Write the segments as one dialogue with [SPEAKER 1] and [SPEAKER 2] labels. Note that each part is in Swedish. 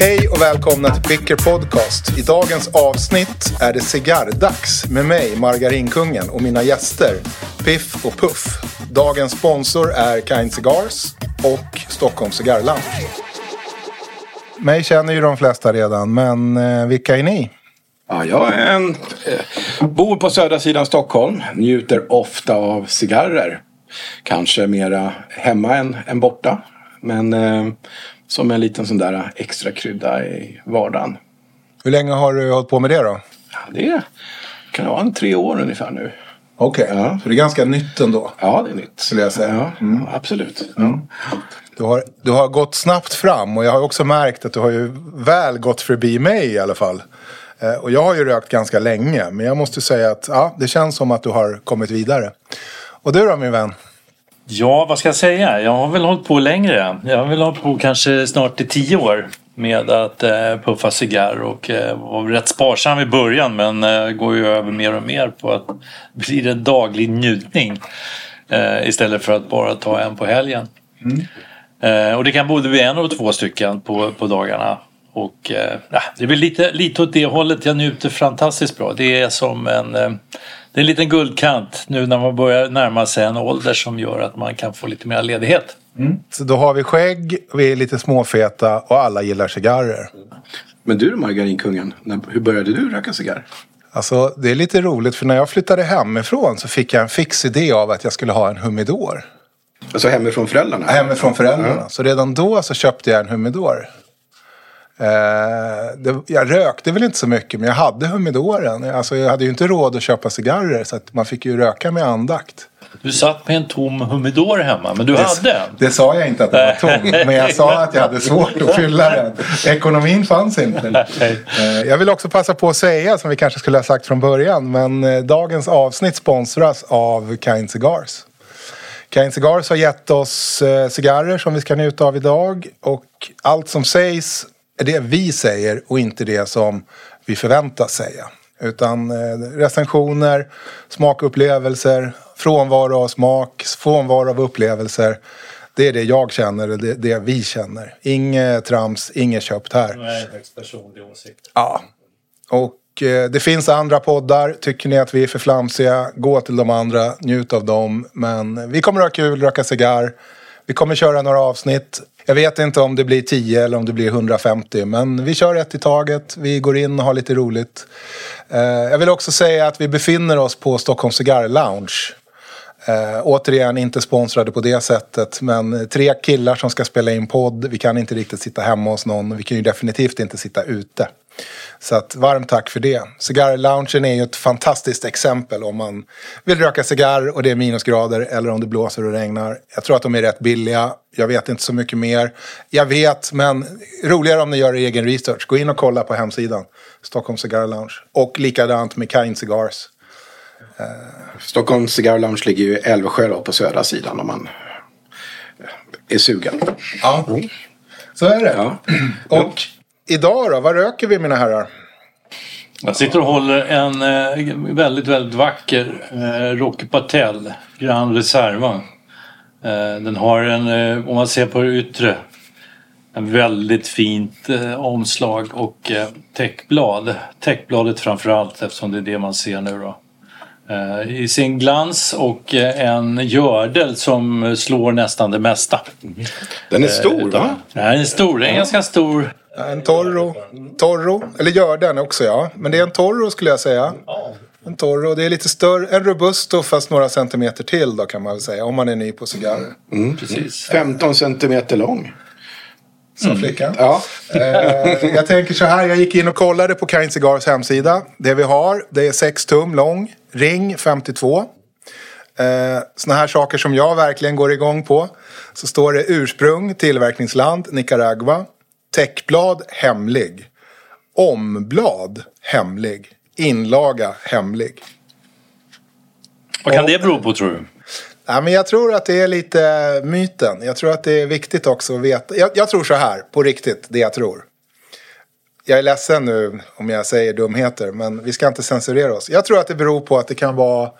[SPEAKER 1] Hej och välkomna till Picker Podcast. I dagens avsnitt är det cigarrdags med mig, Margarinkungen, och mina gäster Piff och Puff. Dagens sponsor är Kind Cigars och Stockholms cigarrland. Mig känner ju de flesta redan, men eh, vilka är ni?
[SPEAKER 2] Ja, jag är en, eh, bor på södra sidan Stockholm. Njuter ofta av cigarrer. Kanske mera hemma än, än borta. Men eh, som en liten sån där extra krydda i vardagen.
[SPEAKER 1] Hur länge har du hållit på med det då?
[SPEAKER 2] Ja, det kan vara en tre år ungefär nu.
[SPEAKER 1] Okej,
[SPEAKER 2] Ja.
[SPEAKER 1] så det är ganska nytt ändå.
[SPEAKER 2] Ja, det är nytt.
[SPEAKER 1] Skulle jag säga.
[SPEAKER 2] Ja, absolut. Ja.
[SPEAKER 1] Du har, du har gått snabbt fram och jag har också märkt att du har ju väl gått förbi mig i alla fall. Eh, och jag har ju rökt ganska länge men jag måste säga att ja, det känns som att du har kommit vidare. Och du då min vän?
[SPEAKER 3] Ja, vad ska jag säga? Jag har väl hållit på längre. Jag har väl hållit på kanske snart i tio år med att eh, puffa cigarr och eh, var rätt sparsam i början men eh, går ju över mer och mer på att bli en daglig njutning eh, istället för att bara ta en på helgen. Eh, och det kan både bli en och två stycken på, på dagarna. Och eh, det är väl lite, lite åt det hållet jag njuter fantastiskt bra. Det är som en, eh, det är en liten guldkant nu när man börjar närma sig en ålder som gör att man kan få lite mer ledighet.
[SPEAKER 1] Så då har vi skägg, vi är lite småfeta och alla gillar cigarrer.
[SPEAKER 2] Men du Margarinkungen, när, hur började du röka cigarr?
[SPEAKER 1] Alltså det är lite roligt för när jag flyttade hemifrån så fick jag en fix idé av att jag skulle ha en humidor.
[SPEAKER 2] Alltså hemifrån föräldrarna?
[SPEAKER 1] Hemifrån föräldrarna. Så redan då så köpte jag en humidor. Eh, det, jag rökte väl inte så mycket men jag hade humidoren. Alltså, jag hade ju inte råd att köpa cigarrer så att man fick ju röka med andakt.
[SPEAKER 3] Du satt med en tom humidor hemma men du
[SPEAKER 1] Det,
[SPEAKER 3] hade en.
[SPEAKER 1] det sa jag inte att den var tom men jag sa att jag hade svårt att fylla den. Ekonomin fanns inte. Eh, jag vill också passa på att säga som vi kanske skulle ha sagt från början men eh, dagens avsnitt sponsras av Kind Cigars. Kind Cigars har gett oss eh, cigarrer som vi ska njuta av idag. Och allt som sägs det vi säger och inte det som vi förväntas säga. Utan eh, recensioner, smakupplevelser, frånvaro av smak, frånvaro av upplevelser. Det är det jag känner och det, det vi känner. Inget trams, inget köpt här.
[SPEAKER 3] Nej, högst personlig åsikt.
[SPEAKER 1] Ja. Och eh, det finns andra poddar. Tycker ni att vi är för flamsiga, gå till de andra, njut av dem. Men vi kommer att ha kul, röka cigarr. Vi kommer köra några avsnitt. Jag vet inte om det blir 10 eller om det blir 150. Men vi kör ett i taget. Vi går in och har lite roligt. Eh, jag vill också säga att vi befinner oss på Stockholms Cigarr Lounge. Eh, återigen inte sponsrade på det sättet. Men tre killar som ska spela in podd. Vi kan inte riktigt sitta hemma hos någon. Vi kan ju definitivt inte sitta ute. Så att, varmt tack för det. Cigarrloungen är ju ett fantastiskt exempel om man vill röka cigarr och det är minusgrader eller om det blåser och regnar. Jag tror att de är rätt billiga. Jag vet inte så mycket mer. Jag vet, men roligare om ni gör egen research. Gå in och kolla på hemsidan. Stockholm Cigar Lounge. Och likadant med Kind Cigars.
[SPEAKER 2] Stockholms Cigar Lounge ligger ju i Älvsjö då, på södra sidan om man eh, är sugen.
[SPEAKER 1] Ja, så är det.
[SPEAKER 2] Ja.
[SPEAKER 1] Och idag då, vad röker vi mina herrar?
[SPEAKER 3] Jag sitter och håller en eh, väldigt, väldigt vacker eh, Rocky Patel Grand Reserva. Eh, den har en, eh, om man ser på det yttre, en väldigt fint eh, omslag och eh, täckblad. Täckbladet framför allt eftersom det är det man ser nu då. Eh, I sin glans och eh, en gördel som slår nästan det mesta.
[SPEAKER 2] Den är stor va?
[SPEAKER 3] Den är stor, den är ganska stor.
[SPEAKER 1] En Toro. Toro. Eller gör den också ja. Men det är en Toro skulle jag säga. En Toro. Det är lite större. En Robusto fast några centimeter till då kan man väl säga. Om man är ny på cigarrer.
[SPEAKER 3] Precis.
[SPEAKER 2] 15 centimeter lång.
[SPEAKER 1] Sa flickan.
[SPEAKER 2] Ja.
[SPEAKER 1] Eh, jag tänker så här. Jag gick in och kollade på Kind Cigars hemsida. Det vi har. Det är 6 tum lång. Ring 52. Eh, såna här saker som jag verkligen går igång på. Så står det ursprung, tillverkningsland, Nicaragua. Täckblad, hemlig. Omblad, hemlig. Inlaga, hemlig.
[SPEAKER 3] Vad kan det bero på tror du?
[SPEAKER 1] Ja, men jag tror att det är lite myten. Jag tror att det är viktigt också att veta. Jag, jag tror så här, på riktigt, det jag tror. Jag är ledsen nu om jag säger dumheter, men vi ska inte censurera oss. Jag tror att det beror på att det kan vara...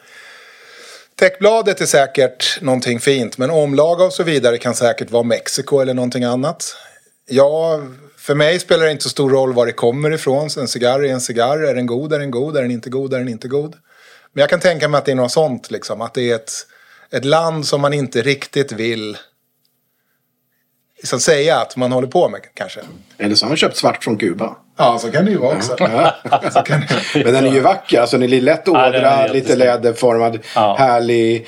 [SPEAKER 1] Täckbladet är säkert någonting fint, men omlaga och så vidare kan säkert vara Mexiko eller någonting annat. Ja, för mig spelar det inte så stor roll var det kommer ifrån. Så en cigarr är en cigarr. Är den god är den god. Är den inte god är den inte god. Men jag kan tänka mig att det är något sånt. Liksom. Att det är ett, ett land som man inte riktigt vill liksom, säga att man håller på med kanske.
[SPEAKER 2] Eller så har han köpt svart från Kuba.
[SPEAKER 1] Ja, så kan det ju vara också. så kan det...
[SPEAKER 2] Men den är ju vacker. Alltså den är lätt
[SPEAKER 3] Ja, är
[SPEAKER 2] ådrad, lite
[SPEAKER 3] jättesnygg.
[SPEAKER 2] läderformad,
[SPEAKER 3] Ja.
[SPEAKER 2] härlig.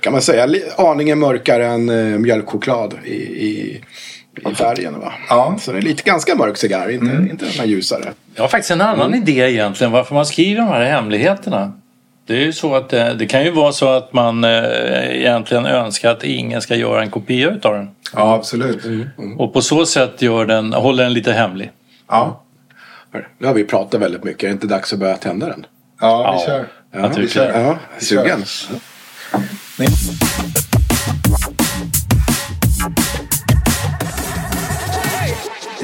[SPEAKER 2] Kan man säga aningen mörkare än uh, mjölkchoklad i, i, i färgen. Va?
[SPEAKER 1] Ja.
[SPEAKER 2] Så det är lite ganska mörk cigarr, inte, inte den här ljusare.
[SPEAKER 3] Jag har faktiskt en annan idé egentligen varför man skriver de här hemligheterna. Det är ju så att det, det kan ju vara så att man eh, egentligen önskar att ingen ska göra en kopia utav den.
[SPEAKER 1] Ja, absolut.
[SPEAKER 3] Och på så sätt gör den, håller den lite hemlig.
[SPEAKER 1] Ja.
[SPEAKER 2] Nu har vi pratat väldigt mycket. Är det inte dags att börja tända den?
[SPEAKER 1] ja, vi
[SPEAKER 3] Ja.
[SPEAKER 1] kör.
[SPEAKER 3] Jag
[SPEAKER 1] vi kör.
[SPEAKER 2] Ja, sugen.
[SPEAKER 1] Ni-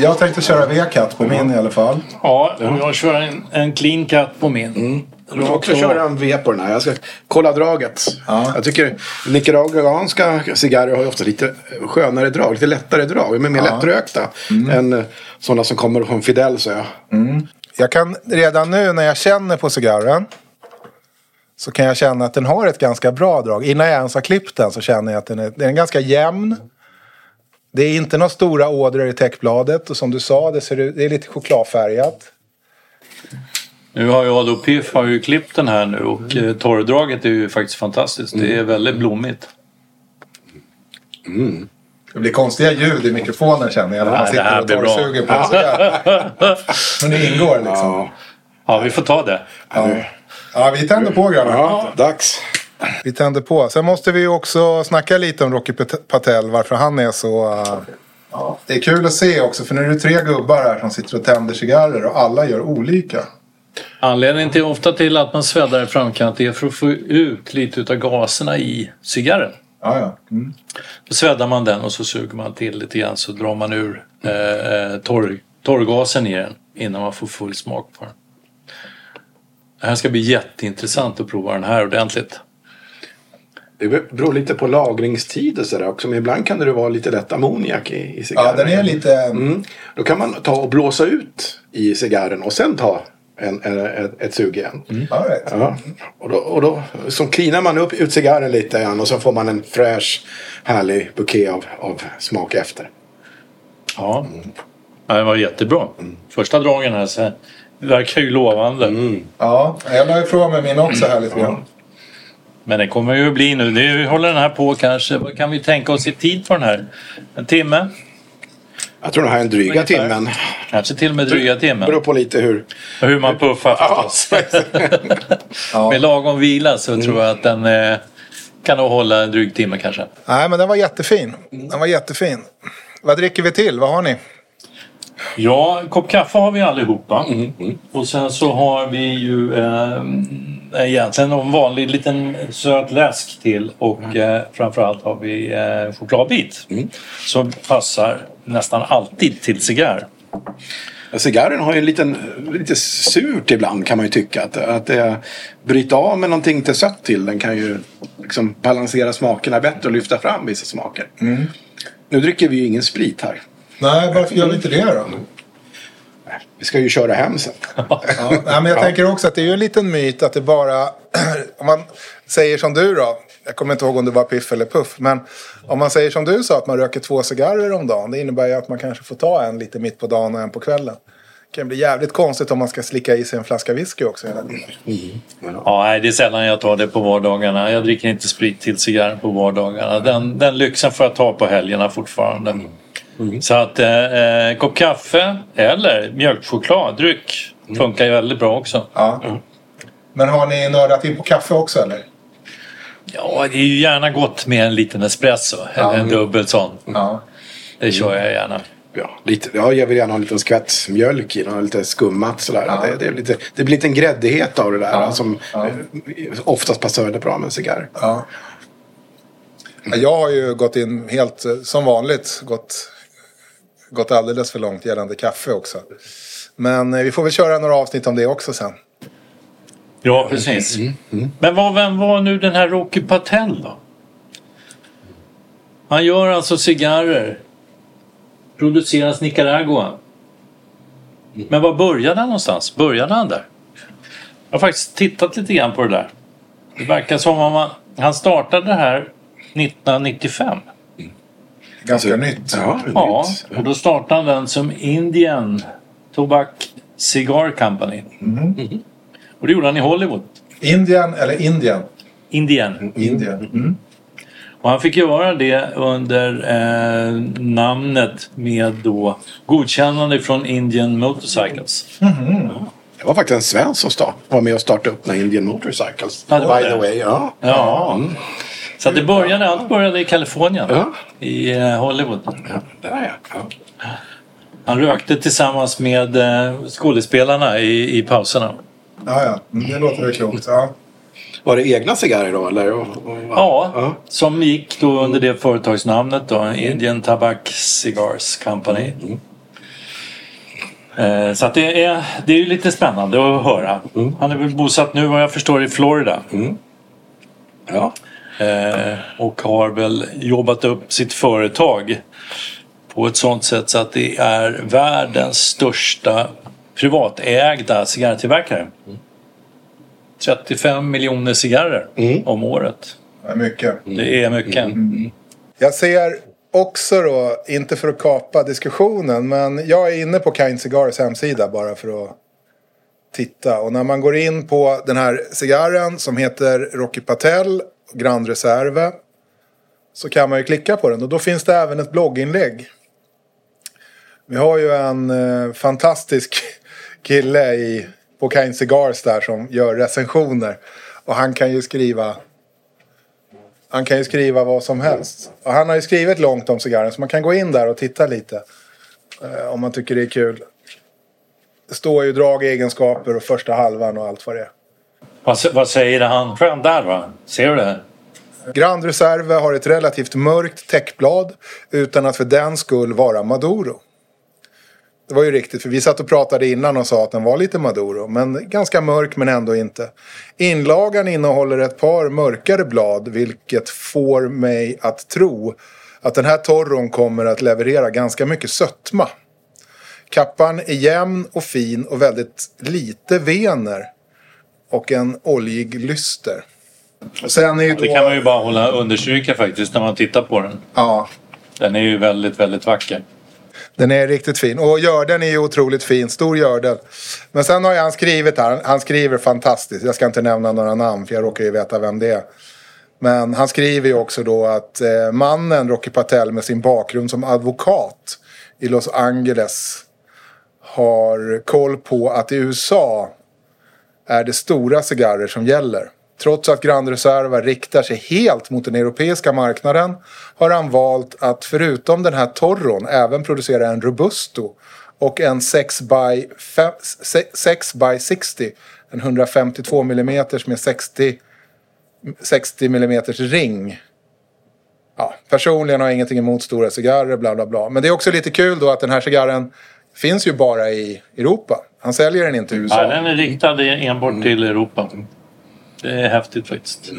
[SPEAKER 1] Jag tänkte köra V-cut på min i alla fall.
[SPEAKER 3] Ja, och jag kör en, en clean cut på min.
[SPEAKER 2] Jag får också köra en V på den här. Jag ska kolla draget.
[SPEAKER 1] Ja.
[SPEAKER 2] Jag tycker nicaraguanska cigarrer har ju ofta lite skönare drag. Lite lättare drag. De är mer lättrökta. Än eh, sådana som kommer från Fidel så jag.
[SPEAKER 1] Jag kan redan nu när jag känner på cigarren så kan jag känna att den har ett ganska bra drag. Innan jag ens har klippt den så känner jag att den är, den är ganska jämn. Det är inte några stora ådror i täckbladet och som du sa, det, ser ut, det är lite chokladfärgat.
[SPEAKER 3] Nu har jag då Piff har ju klippt den här nu och eh, torrdraget är ju faktiskt fantastiskt. Det är väldigt blommigt.
[SPEAKER 1] Det blir konstiga ljud i mikrofonen känner jag när man sitter
[SPEAKER 3] här
[SPEAKER 1] och torrsuger på. Men det ingår liksom.
[SPEAKER 2] Ja,
[SPEAKER 3] Ja, vi får ta det.
[SPEAKER 1] Ja, ja vi tänder på grabbar.
[SPEAKER 2] ja dags.
[SPEAKER 1] Vi tänder på. Sen måste vi också snacka lite om Rocky Pat- Patel. Varför han är så... uh, ja. Det är kul att se också. För nu är det tre gubbar här som sitter och tänder cigarrer. Och alla gör olika.
[SPEAKER 3] Anledningen till ofta till att man sväddar i framkant är för att få ut lite utav gaserna i cigarren.
[SPEAKER 1] Ja, ja. Mm.
[SPEAKER 3] Då sväddar man den och så suger man till lite grann så drar man ur eh, eh, torr, torrgasen i den innan man får full smak på den. Det här ska bli jätteintressant att prova den här ordentligt.
[SPEAKER 2] Det beror lite på lagringstid och sådär också. Men ibland kan det vara lite lätt ammoniak i, i cigarren.
[SPEAKER 1] ja, den är lite...
[SPEAKER 2] Mm. Då kan man ta och blåsa ut i cigarren och sen ta en, en, ett, ett sug igen.
[SPEAKER 1] Ja, rätt.
[SPEAKER 2] Ja. Och då, och då så cleanar man upp ut cigarren lite grann och så får man en fräsch härlig buké av, av smak efter.
[SPEAKER 3] Ja, ja det var jättebra. Första dragen här så verkar ju lovande.
[SPEAKER 1] Ja, jag la ifrån mig min också här lite grann.
[SPEAKER 3] Men det kommer ju att bli nu. Det vi håller den här på kanske. Vad kan vi tänka oss i tid på den här? En timme?
[SPEAKER 2] Jag tror det här är en dryga
[SPEAKER 3] Ungefär.
[SPEAKER 2] timmen.
[SPEAKER 3] Kanske till och med dryga timmen.
[SPEAKER 2] Beror på lite hur...
[SPEAKER 3] Hur man puffar förstås.
[SPEAKER 1] Ja.
[SPEAKER 3] Med lagom vila så tror jag att den eh, kan nog hålla en dryg timme kanske.
[SPEAKER 1] Nej, men den var jättefin. Den var jättefin. Vad dricker vi till? Vad har ni?
[SPEAKER 3] Ja, en kopp kaffe har vi allihopa. Och sen så har vi ju eh, egentligen en vanlig liten söt läsk till. Och eh, framförallt har vi eh, chokladbit. Som passar nästan alltid till cigarr.
[SPEAKER 2] Cigarren har ju en liten, lite surt ibland kan man ju tycka. Att, att det, bryta av med någonting lite sött till den kan ju liksom balansera smakerna bättre och lyfta fram vissa smaker. Nu dricker vi ju ingen sprit här.
[SPEAKER 1] Nej, varför gör vi inte det då?
[SPEAKER 2] Vi ska ju köra hem sen.
[SPEAKER 1] Ja, men jag tänker också att det är ju en liten myt att det bara... om man säger som du då. Jag kommer inte ihåg om det var piff eller puff. Men om man säger som du sa att man röker två cigarrer om dagen. Det innebär ju att man kanske får ta en lite mitt på dagen och en på kvällen. Det kan bli jävligt konstigt om man ska slicka i sig en flaska whisky också hela tiden.
[SPEAKER 3] Ja, nej, det är sällan jag tar det på vardagarna. Jag dricker inte sprit till cigarren på vardagarna. Den, den lyxen får jag ta på helgerna fortfarande. Så att eh, eh, kopp kaffe eller mjölkchokladdryck funkar ju väldigt bra också.
[SPEAKER 1] Ja. Men har ni nördat in på kaffe också eller?
[SPEAKER 3] Ja, det är ju gärna gott med en liten espresso. Eller en dubbel sån.
[SPEAKER 1] Ja.
[SPEAKER 3] Det kör jag gärna.
[SPEAKER 2] Ja, lite, ja, jag vill gärna ha en liten skvätt mjölk i. Något lite skummat sådär.
[SPEAKER 1] Ja.
[SPEAKER 2] Det, det, är lite, det blir lite en gräddighet av det där.
[SPEAKER 1] Ja.
[SPEAKER 2] Som
[SPEAKER 1] Ja.
[SPEAKER 2] oftast passar väldigt bra med en cigarr.
[SPEAKER 1] Ja. Ja, Jag har ju gått in helt eh, som vanligt. Gått, gått alldeles för långt gällande kaffe också. Men eh, vi får väl köra några avsnitt om det också sen.
[SPEAKER 3] Ja, precis. Men vad, vem var nu den här Rocky Patel då? Han gör alltså cigarrer produceras Nicaragua. Men var började han någonstans? Började han där? Jag har faktiskt tittat lite grann på det där. Det verkar som om han, han startade det här 1995.
[SPEAKER 1] Ganska nytt.
[SPEAKER 2] Ja,
[SPEAKER 3] Ja,
[SPEAKER 2] nytt.
[SPEAKER 3] och då startade han den som Indian Tobacco Cigar Company. Och det gjorde han i Hollywood.
[SPEAKER 1] Indien eller Indien?
[SPEAKER 3] Indian.
[SPEAKER 1] Indien. Mm.
[SPEAKER 3] Och han fick göra det under eh, namnet med då godkännande från Indian Motorcycles.
[SPEAKER 2] Det var faktiskt en svensk som start, var med och startade upp här Indian Motorcycles.
[SPEAKER 3] Ja,
[SPEAKER 2] By the way, ja.
[SPEAKER 3] Ja.
[SPEAKER 2] Mm.
[SPEAKER 3] Så att det började, allt började i Kalifornien.
[SPEAKER 2] Ja.
[SPEAKER 3] I eh, Hollywood.
[SPEAKER 2] ja. Där är jag. Ja.
[SPEAKER 3] Han rökte tillsammans med eh, skådespelarna i, i pauserna.
[SPEAKER 1] Ja, ja. Mm, Det låter väl klokt. Ja.
[SPEAKER 2] Var det egna cigarrer då eller? Och, och,
[SPEAKER 3] Ja, som gick då under det företagsnamnet då, Indian Tobacco Cigars Company. Eh, Så att det är, det är ju lite spännande att höra. Han är väl bosatt nu vad jag förstår i Florida.
[SPEAKER 2] Ja.
[SPEAKER 3] Eh, och har väl jobbat upp sitt företag på ett sånt sätt så att det är världens största privatägda cigarrtillverkare. 35 miljoner cigarrer om året.
[SPEAKER 1] Det är mycket.
[SPEAKER 3] Det är mycket.
[SPEAKER 1] Jag ser också då, inte för att kapa diskussionen, men jag är inne på Kind Cigars hemsida bara för att titta. Och när man går in på den här cigarren som heter Rocky Patel Grand Reserve så kan man ju klicka på den och då finns det även ett blogginlägg. Vi har ju en eh, fantastisk kille i, på Kind Cigars där som gör recensioner. Och han kan ju skriva han kan ju skriva vad som helst. Och han har ju skrivit långt om cigarren så man kan gå in där och titta lite. Eh, om man tycker det är kul. Det står ju drag, egenskaper och första halvan och allt vad det är.
[SPEAKER 3] Vad, vad säger han själv där va? Ser du det?
[SPEAKER 1] Grand Reserve har ett relativt mörkt täckblad utan att för den skull vara Maduro. Det var ju riktigt för vi satt och pratade innan och sa att den var lite Maduro. Men ganska mörk men ändå inte. Inlagan innehåller ett par mörkare blad vilket får mig att tro att den här torron kommer att leverera ganska mycket sötma. Kappan är jämn och fin och väldigt lite vener. Och en oljig lyster. Sen är då...
[SPEAKER 3] Det kan man ju bara hålla understryka faktiskt när man tittar på den.
[SPEAKER 1] Ja,
[SPEAKER 3] Den är ju väldigt, väldigt vacker.
[SPEAKER 1] Den är riktigt fin. Och görden är ju otroligt fin. Stor gördel. Men sen har han skrivit här. Han skriver fantastiskt. Jag ska inte nämna några namn för jag råkar ju veta vem det är. Men han skriver ju också då att eh, mannen Rocky Patel med sin bakgrund som advokat i Los Angeles har koll på att i USA är det stora cigarrer som gäller. Trots att Grand Reserva riktar sig helt mot den europeiska marknaden har han valt att förutom den här Torron även producera en Robusto och en 6 by 60, en 152 mm med 60, 60 mm ring. Ja, personligen har jag ingenting emot stora cigarrer, bla bla bla. Men det är också lite kul då att den här cigarren finns ju bara i Europa. Han säljer den inte i USA.
[SPEAKER 3] Ja, den är riktad enbart till Europa. Det är häftigt faktiskt.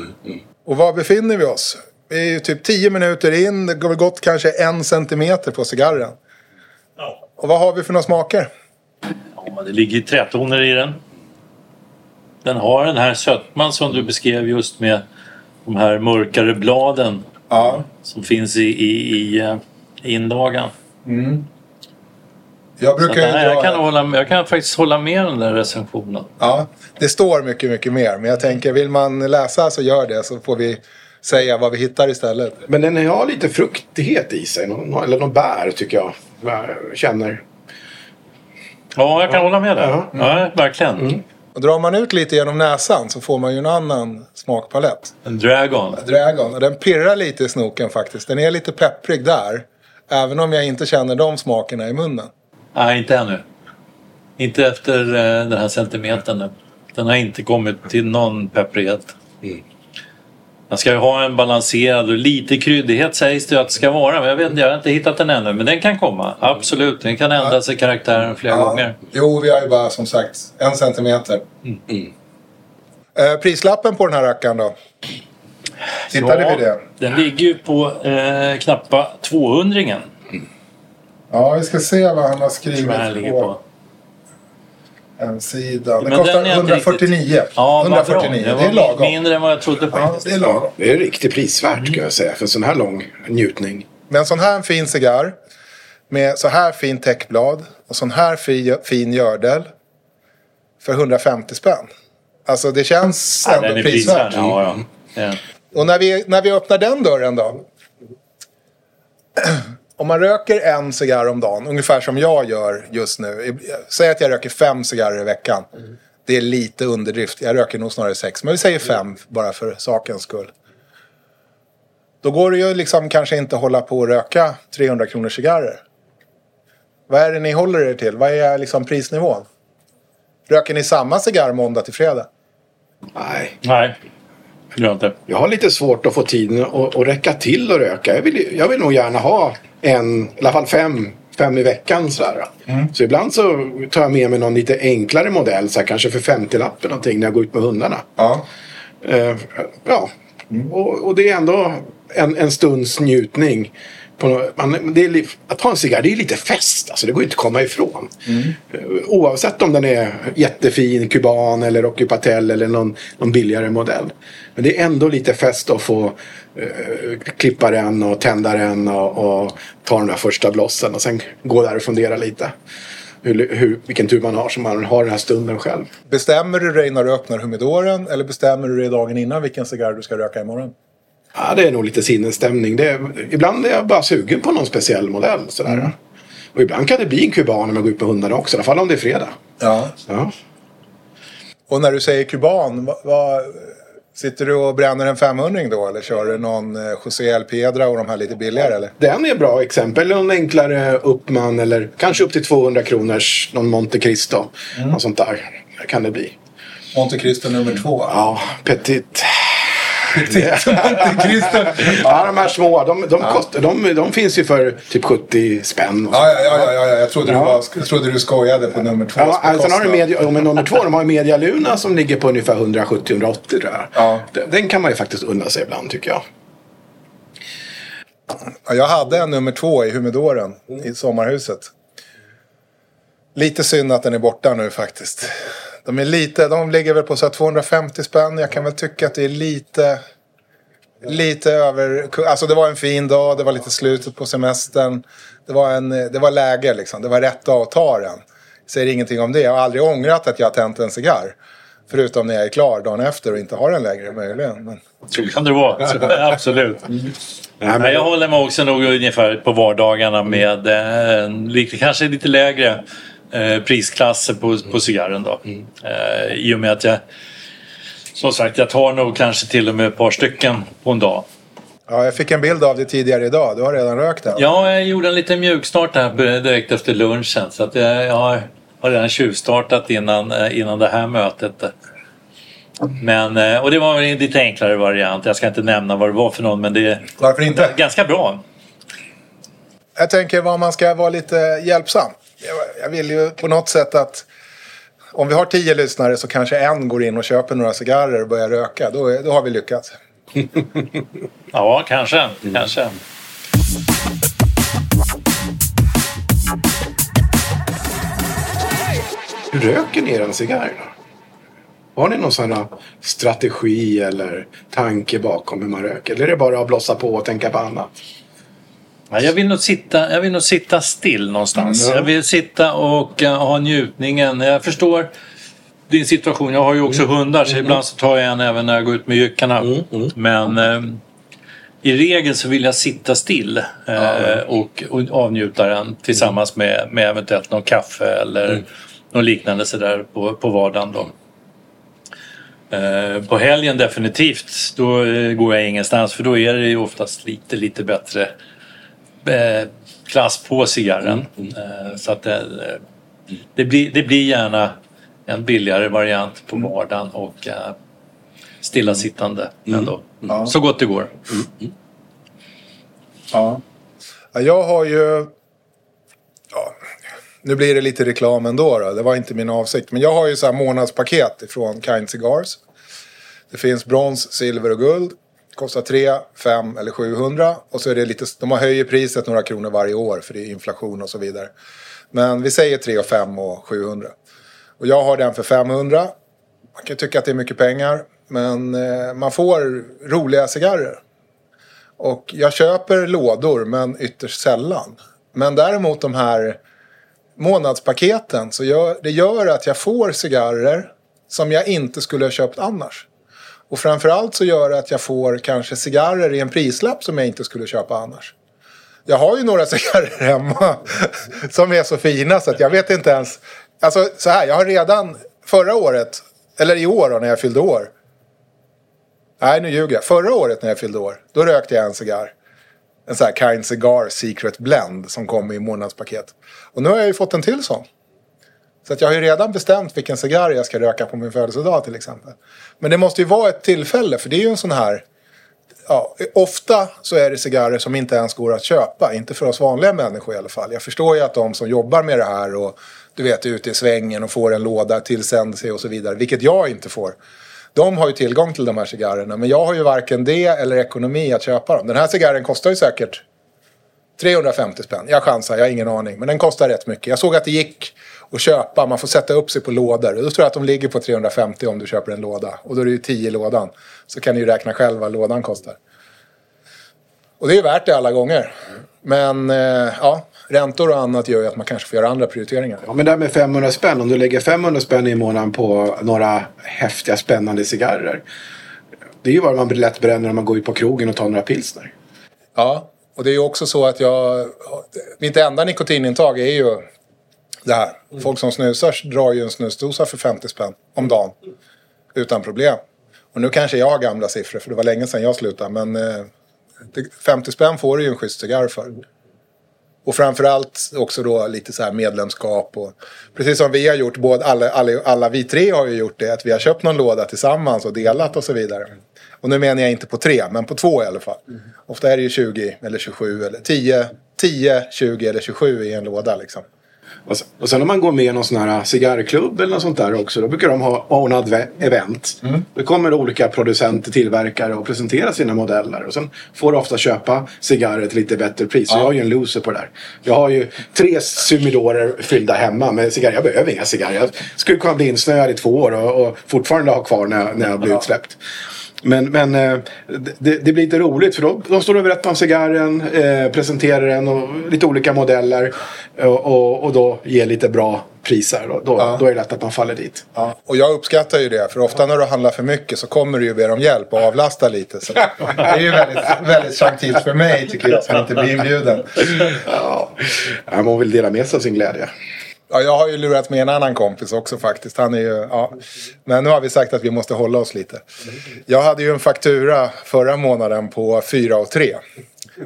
[SPEAKER 1] Och var befinner vi oss? Vi är ju typ 10 minuter in. Det går väl gått kanske en centimeter på cigarren. Och vad har vi för några smaker?
[SPEAKER 3] Ja, det ligger trätoner i den. Den har den här sötman som du beskrev just med de här mörkare bladen
[SPEAKER 1] Ja.
[SPEAKER 3] som finns i, i, i eh, inlagan.
[SPEAKER 1] Jag brukar
[SPEAKER 3] den här, jag, kan hålla, jag kan faktiskt hålla med den där recensionen.
[SPEAKER 1] Ja, det står mycket, mycket mer. Men jag tänker, vill man läsa så gör det. Så får vi säga vad vi hittar istället.
[SPEAKER 2] Men den har lite fruktighet i sig. Någon, eller någon bär tycker jag. Jag känner.
[SPEAKER 3] Ja, jag kan hålla med där.
[SPEAKER 2] Ja.
[SPEAKER 3] Ja, verkligen.
[SPEAKER 1] Och drar man ut lite genom näsan så får man ju en annan smakpalett.
[SPEAKER 3] En Dragon.
[SPEAKER 1] Dragon. Och den pirrar lite i snoken faktiskt. Den är lite pepprig där. Även om jag inte känner de smakerna i munnen.
[SPEAKER 3] Nej, inte ännu. Inte efter eh, den här centimetern. Den har inte kommit till någon pepprighet. Man ska ju ha en balanserad och lite kryddighet sägs det att det ska vara. Men jag vet jag har inte hittat den ännu. Men den kan komma. Absolut. Den kan ändra sig karaktären flera gånger.
[SPEAKER 1] Jo, vi har ju bara som sagt en centimeter. Eh, prislappen på den här rackaren då? Tittade
[SPEAKER 3] Ja,
[SPEAKER 1] vi det?
[SPEAKER 3] Den ligger ju på eh, knappa 200 -ringen.
[SPEAKER 1] Ja, vi ska se vad han har
[SPEAKER 3] jag han
[SPEAKER 1] skrivit
[SPEAKER 3] på.
[SPEAKER 1] på hemsidan. Det
[SPEAKER 3] Men
[SPEAKER 1] kostar
[SPEAKER 3] den är inte
[SPEAKER 1] 149.
[SPEAKER 3] Ja, vad bra.
[SPEAKER 1] 149,
[SPEAKER 3] Det
[SPEAKER 1] det är lagom.
[SPEAKER 3] mindre än vad jag trodde
[SPEAKER 1] Ja,
[SPEAKER 3] faktiskt.
[SPEAKER 1] det är lagom.
[SPEAKER 2] Det är riktigt prisvärt kan jag säga för en sån här lång njutning.
[SPEAKER 1] Med en sån här fin cigarr med så här fin täckblad och sån här fi, fin gördel för 150 spänn. Alltså det känns
[SPEAKER 3] Ja,
[SPEAKER 1] ändå prisvärt.
[SPEAKER 3] Ja, ja. Ja.
[SPEAKER 1] Och när vi, när vi öppnar den dörren då. Om man röker en cigarr om dagen, ungefär som jag gör just nu. Säg att jag röker fem cigarrer i veckan. Det är lite underdrift. Jag röker nog snarare sex. Men vi säger fem bara för sakens skull. Då går det ju liksom kanske inte att hålla på och röka 300 kronor cigarrer. Vad är det ni håller er till? Vad är liksom prisnivån? Röker ni samma cigarr måndag till fredag?
[SPEAKER 2] Nej,
[SPEAKER 3] Nej, jag inte.
[SPEAKER 2] jag har lite svårt att få tiden att, att räcka till att röka. Jag vill, jag vill nog gärna ha en, i alla fall fem, fem i veckan. Sådär. Så ibland så tar jag med mig någon lite enklare modell, så här, kanske för 50-lappen någonting när jag går ut med hundarna.
[SPEAKER 1] Ja.
[SPEAKER 2] Eh, ja, och, och det är ändå en, en stunds njutning. På, man, är, att ha en cigarr, det är lite fest. Alltså, det går inte att komma ifrån. Eh, Oavsett om den är jättefin, kuban eller Rocky Patel eller någon, någon billigare modell. Men det är ändå lite fest att få eh, klippa den och tända den och, och ta den där första blossen och sen gå där och fundera lite. Hur, hur, vilken tur man har som man har den här stunden själv.
[SPEAKER 1] Bestämmer du dig när du öppnar humidoren eller bestämmer du dig dagen innan vilken cigarr du ska röka imorgon?
[SPEAKER 2] Ja, det är nog lite sinnesstämning. Det är, ibland är jag bara sugen på någon speciell modell. Sådär. Och ibland kan det bli en kuban när man går ut med hundarna också. I alla fall om det är fredag.
[SPEAKER 1] Ja.
[SPEAKER 2] Ja.
[SPEAKER 1] Och när du säger kuban, vad, vad, sitter du och bränner en 500 då? Eller kör du någon eh, José El Piedra och de här lite billigare eller?
[SPEAKER 2] Den är ett bra exempel. Eller någon enklare Uppman eller kanske upp till 200 kronors någon Monte Cristo. Något sånt där kan det bli.
[SPEAKER 1] Monte Cristo nummer två.
[SPEAKER 2] Ja, Petit.
[SPEAKER 1] Cristo.
[SPEAKER 2] Ja, de här små. De, de, kostar, de, de finns ju för typ 70 spänn.
[SPEAKER 1] Ja, ja, ja, ja, ja. Jag, trodde
[SPEAKER 2] Ja.
[SPEAKER 1] Du var, jag trodde du skojade på nummer två.
[SPEAKER 2] Ja, alltså, sen har du media, ja, men nummer två, de har ju Media Luna som ligger på ungefär 170-180 tror jag.
[SPEAKER 1] Ja.
[SPEAKER 2] Den- kan man ju faktiskt unna sig ibland tycker jag.
[SPEAKER 1] Ja, jag hade en nummer två i humidoren i sommarhuset. Lite synd att den är borta nu faktiskt. De är lite, de ligger väl på så här 250 spänn. Jag kan väl tycka att det är lite, lite över. Alltså det var en fin dag, det var lite slutet på semestern. Det var, en, det var läge liksom, det var rätt dag att ta den. Jag säger ingenting om det. Jag har aldrig ångrat att jag har tänt en cigarr. Förutom när jag är klar dagen efter och inte har den längre möjligen. Men...
[SPEAKER 3] Så kan det vara. Absolut.
[SPEAKER 2] Nej,
[SPEAKER 3] Nej, jag håller mig också nog ungefär på vardagarna med eh, lite, kanske lite lägre eh, prisklasser på, på cigarren. Då. Eh, I och med att jag som sagt, jag tar nog kanske till och med ett par stycken på en dag.
[SPEAKER 1] Ja, jag fick en bild av det tidigare idag. Du har redan rökt den.
[SPEAKER 3] Ja, jag gjorde en liten mjukstart här direkt efter lunchen. Så att jag, jag har redan tjuvstartat innan, eh, innan det här mötet. Men, eh, och det var en lite enklare variant. Jag ska inte nämna vad det var för någon men det är
[SPEAKER 1] Varför inte?
[SPEAKER 3] ganska bra.
[SPEAKER 1] Jag tänker vad man ska vara lite hjälpsam. Jag- vill ju på något sätt att om vi har tio lyssnare så kanske en går in och köper några cigarrer och börjar röka. Då, är- då har vi lyckats.
[SPEAKER 3] Ja, kanske. kanske.
[SPEAKER 2] Hur röker ni er cigarr? Har ni någon sån här strategi eller tanke bakom hur man röker? Eller är det bara att blossa på och tänka på annat?
[SPEAKER 3] Ja, jag, vill nog sitta, jag vill nog sitta still någonstans.
[SPEAKER 1] Mm, ja.
[SPEAKER 3] Jag vill sitta och eh, ha njutningen. Jag förstår din situation. Jag har ju också hundar så ibland så tar jag en även när jag går ut med jyckarna. Men eh, i regel så vill jag sitta still eh, och, och avnjuta den tillsammans med, med eventuellt någon kaffe eller något liknande sådär på, på vardagen. Då. Eh, på helgen definitivt, då går jag ingenstans för då är det ju oftast lite, lite bättre klass på cigarren. Eh, så att det, det, blir, det blir gärna en billigare variant på vardagen och eh, stillasittande ändå.
[SPEAKER 1] Ja.
[SPEAKER 3] Så gott det går.
[SPEAKER 1] Ja. Ja, Jag har ju... Ja, nu blir det lite reklam ändå. Då. Det var inte min avsikt. Men jag har ju så här månadspaket från Kind Cigars. Det finns brons, silver och guld. Kostar 3, 5 eller 700. Och så är det lite, de har höjer priset några kronor varje år för det är inflation och så vidare. Men vi säger 3 och 5 och 700. Och jag har den för 500. Man kan tycka att det är mycket pengar. Men eh, man får roliga cigarrer. Och jag köper lådor men ytterst sällan. Men däremot de här månadspaketen så gör, det gör att jag får cigarrer som jag inte skulle ha köpt annars. Och framförallt så gör det att jag får kanske cigarrer i en prislapp som jag inte skulle köpa annars. Jag har ju några cigarrer hemma som är så fina så att jag vet inte ens. Alltså så här, jag har redan förra året, eller i år då, när jag fyllde år. Nej, nu ljuger jag. Förra året när jag fyllde år, då rökte jag en cigarr. En sån här Kind Cigar Secret Blend som kom i månadspaket. Och nu har jag ju fått en till sån. Så att jag har ju redan bestämt vilken cigarr jag ska röka på min födelsedag till exempel. Men det måste ju vara ett tillfälle för det är ju en sån här... Ja, ofta så är det cigarrer som inte ens går att köpa. Inte för oss vanliga människor i alla fall. Jag förstår ju att de som jobbar med det här och du vet ute i svängen och får en låda tillsänd sig och så vidare. Vilket jag inte får. De har ju tillgång till de här cigarrerna. Men jag har ju varken det eller ekonomi att köpa dem. Den här cigarren kostar ju säkert 350 spänn. Jag chansar, jag har ingen aning. Men den kostar rätt mycket. Jag såg att det gick att köpa. Man får sätta upp sig på lådor. Då tror jag att de ligger på 350 om du köper en låda. Och då är det ju 10 lådan. Så kan ni ju räkna själv vad lådan kostar. Och det är ju värt det alla gånger. Men eh, ja, räntor och annat gör ju att man kanske får göra andra prioriteringar.
[SPEAKER 2] Ja, men det här med 500 spänn. Om du lägger 500 spänn i månaden på några häftiga spännande cigarrer. Det är ju vad man lätt bränner när man går ut på krogen och tar några pilsner.
[SPEAKER 1] Ja, och det är ju också så att jag... Mitt enda nikotinintag är ju det här. Folk som snusar drar ju en snusdosa för 50 spänn om dagen. Utan problem. Och nu kanske jag har gamla siffror för det var länge sedan jag slutade. Men eh, 50 spänn får du ju en schysst cigarr för. Och framförallt också då lite så här medlemskap och precis som vi har gjort, både alla, alla, alla vi tre har ju gjort det, att vi har köpt någon låda tillsammans och delat och så vidare. Och nu menar jag inte på tre, men på två i alla fall. Mm. Ofta är det ju 20 eller 27 eller 10, 10, 20 eller 27 i en låda liksom.
[SPEAKER 2] Och sen, om man går med i någon sån här cigarrklubb eller något sånt där också. Då brukar de ha ordnad event. Mm. Då kommer olika producenter, tillverkare och presenterar sina modeller. Och sen får du ofta köpa cigarrer till lite bättre pris. Ja. Så jag är ju en loser på det där. Jag har ju tre sumidorer fyllda hemma med cigarrer. Jag behöver inga cigarrer. Jag skulle kunna bli insnöad i två år och, och fortfarande ha kvar när, när jag blir utsläppt. Men, men eh, det, det, blir lite roligt för då, de står och berättar om cigarren, eh, presenterar den och lite olika modeller. Och, och, och då ger lite bra priser. Då, då, ja. då, är det lätt att man faller dit.
[SPEAKER 1] Ja. Och jag uppskattar ju det. För ofta när du handlar för mycket så kommer du ju be om hjälp och avlasta lite. Så det är ju väldigt, väldigt gentilt för mig tycker jag som inte blir inbjuden.
[SPEAKER 2] Ja, man vill dela med sig av sin glädje.
[SPEAKER 1] Ja, jag har ju lurat med en annan kompis också faktiskt. Han är ju, ja. Men nu har vi sagt att vi måste hålla oss lite. Jag hade ju en faktura förra månaden på 4 och 3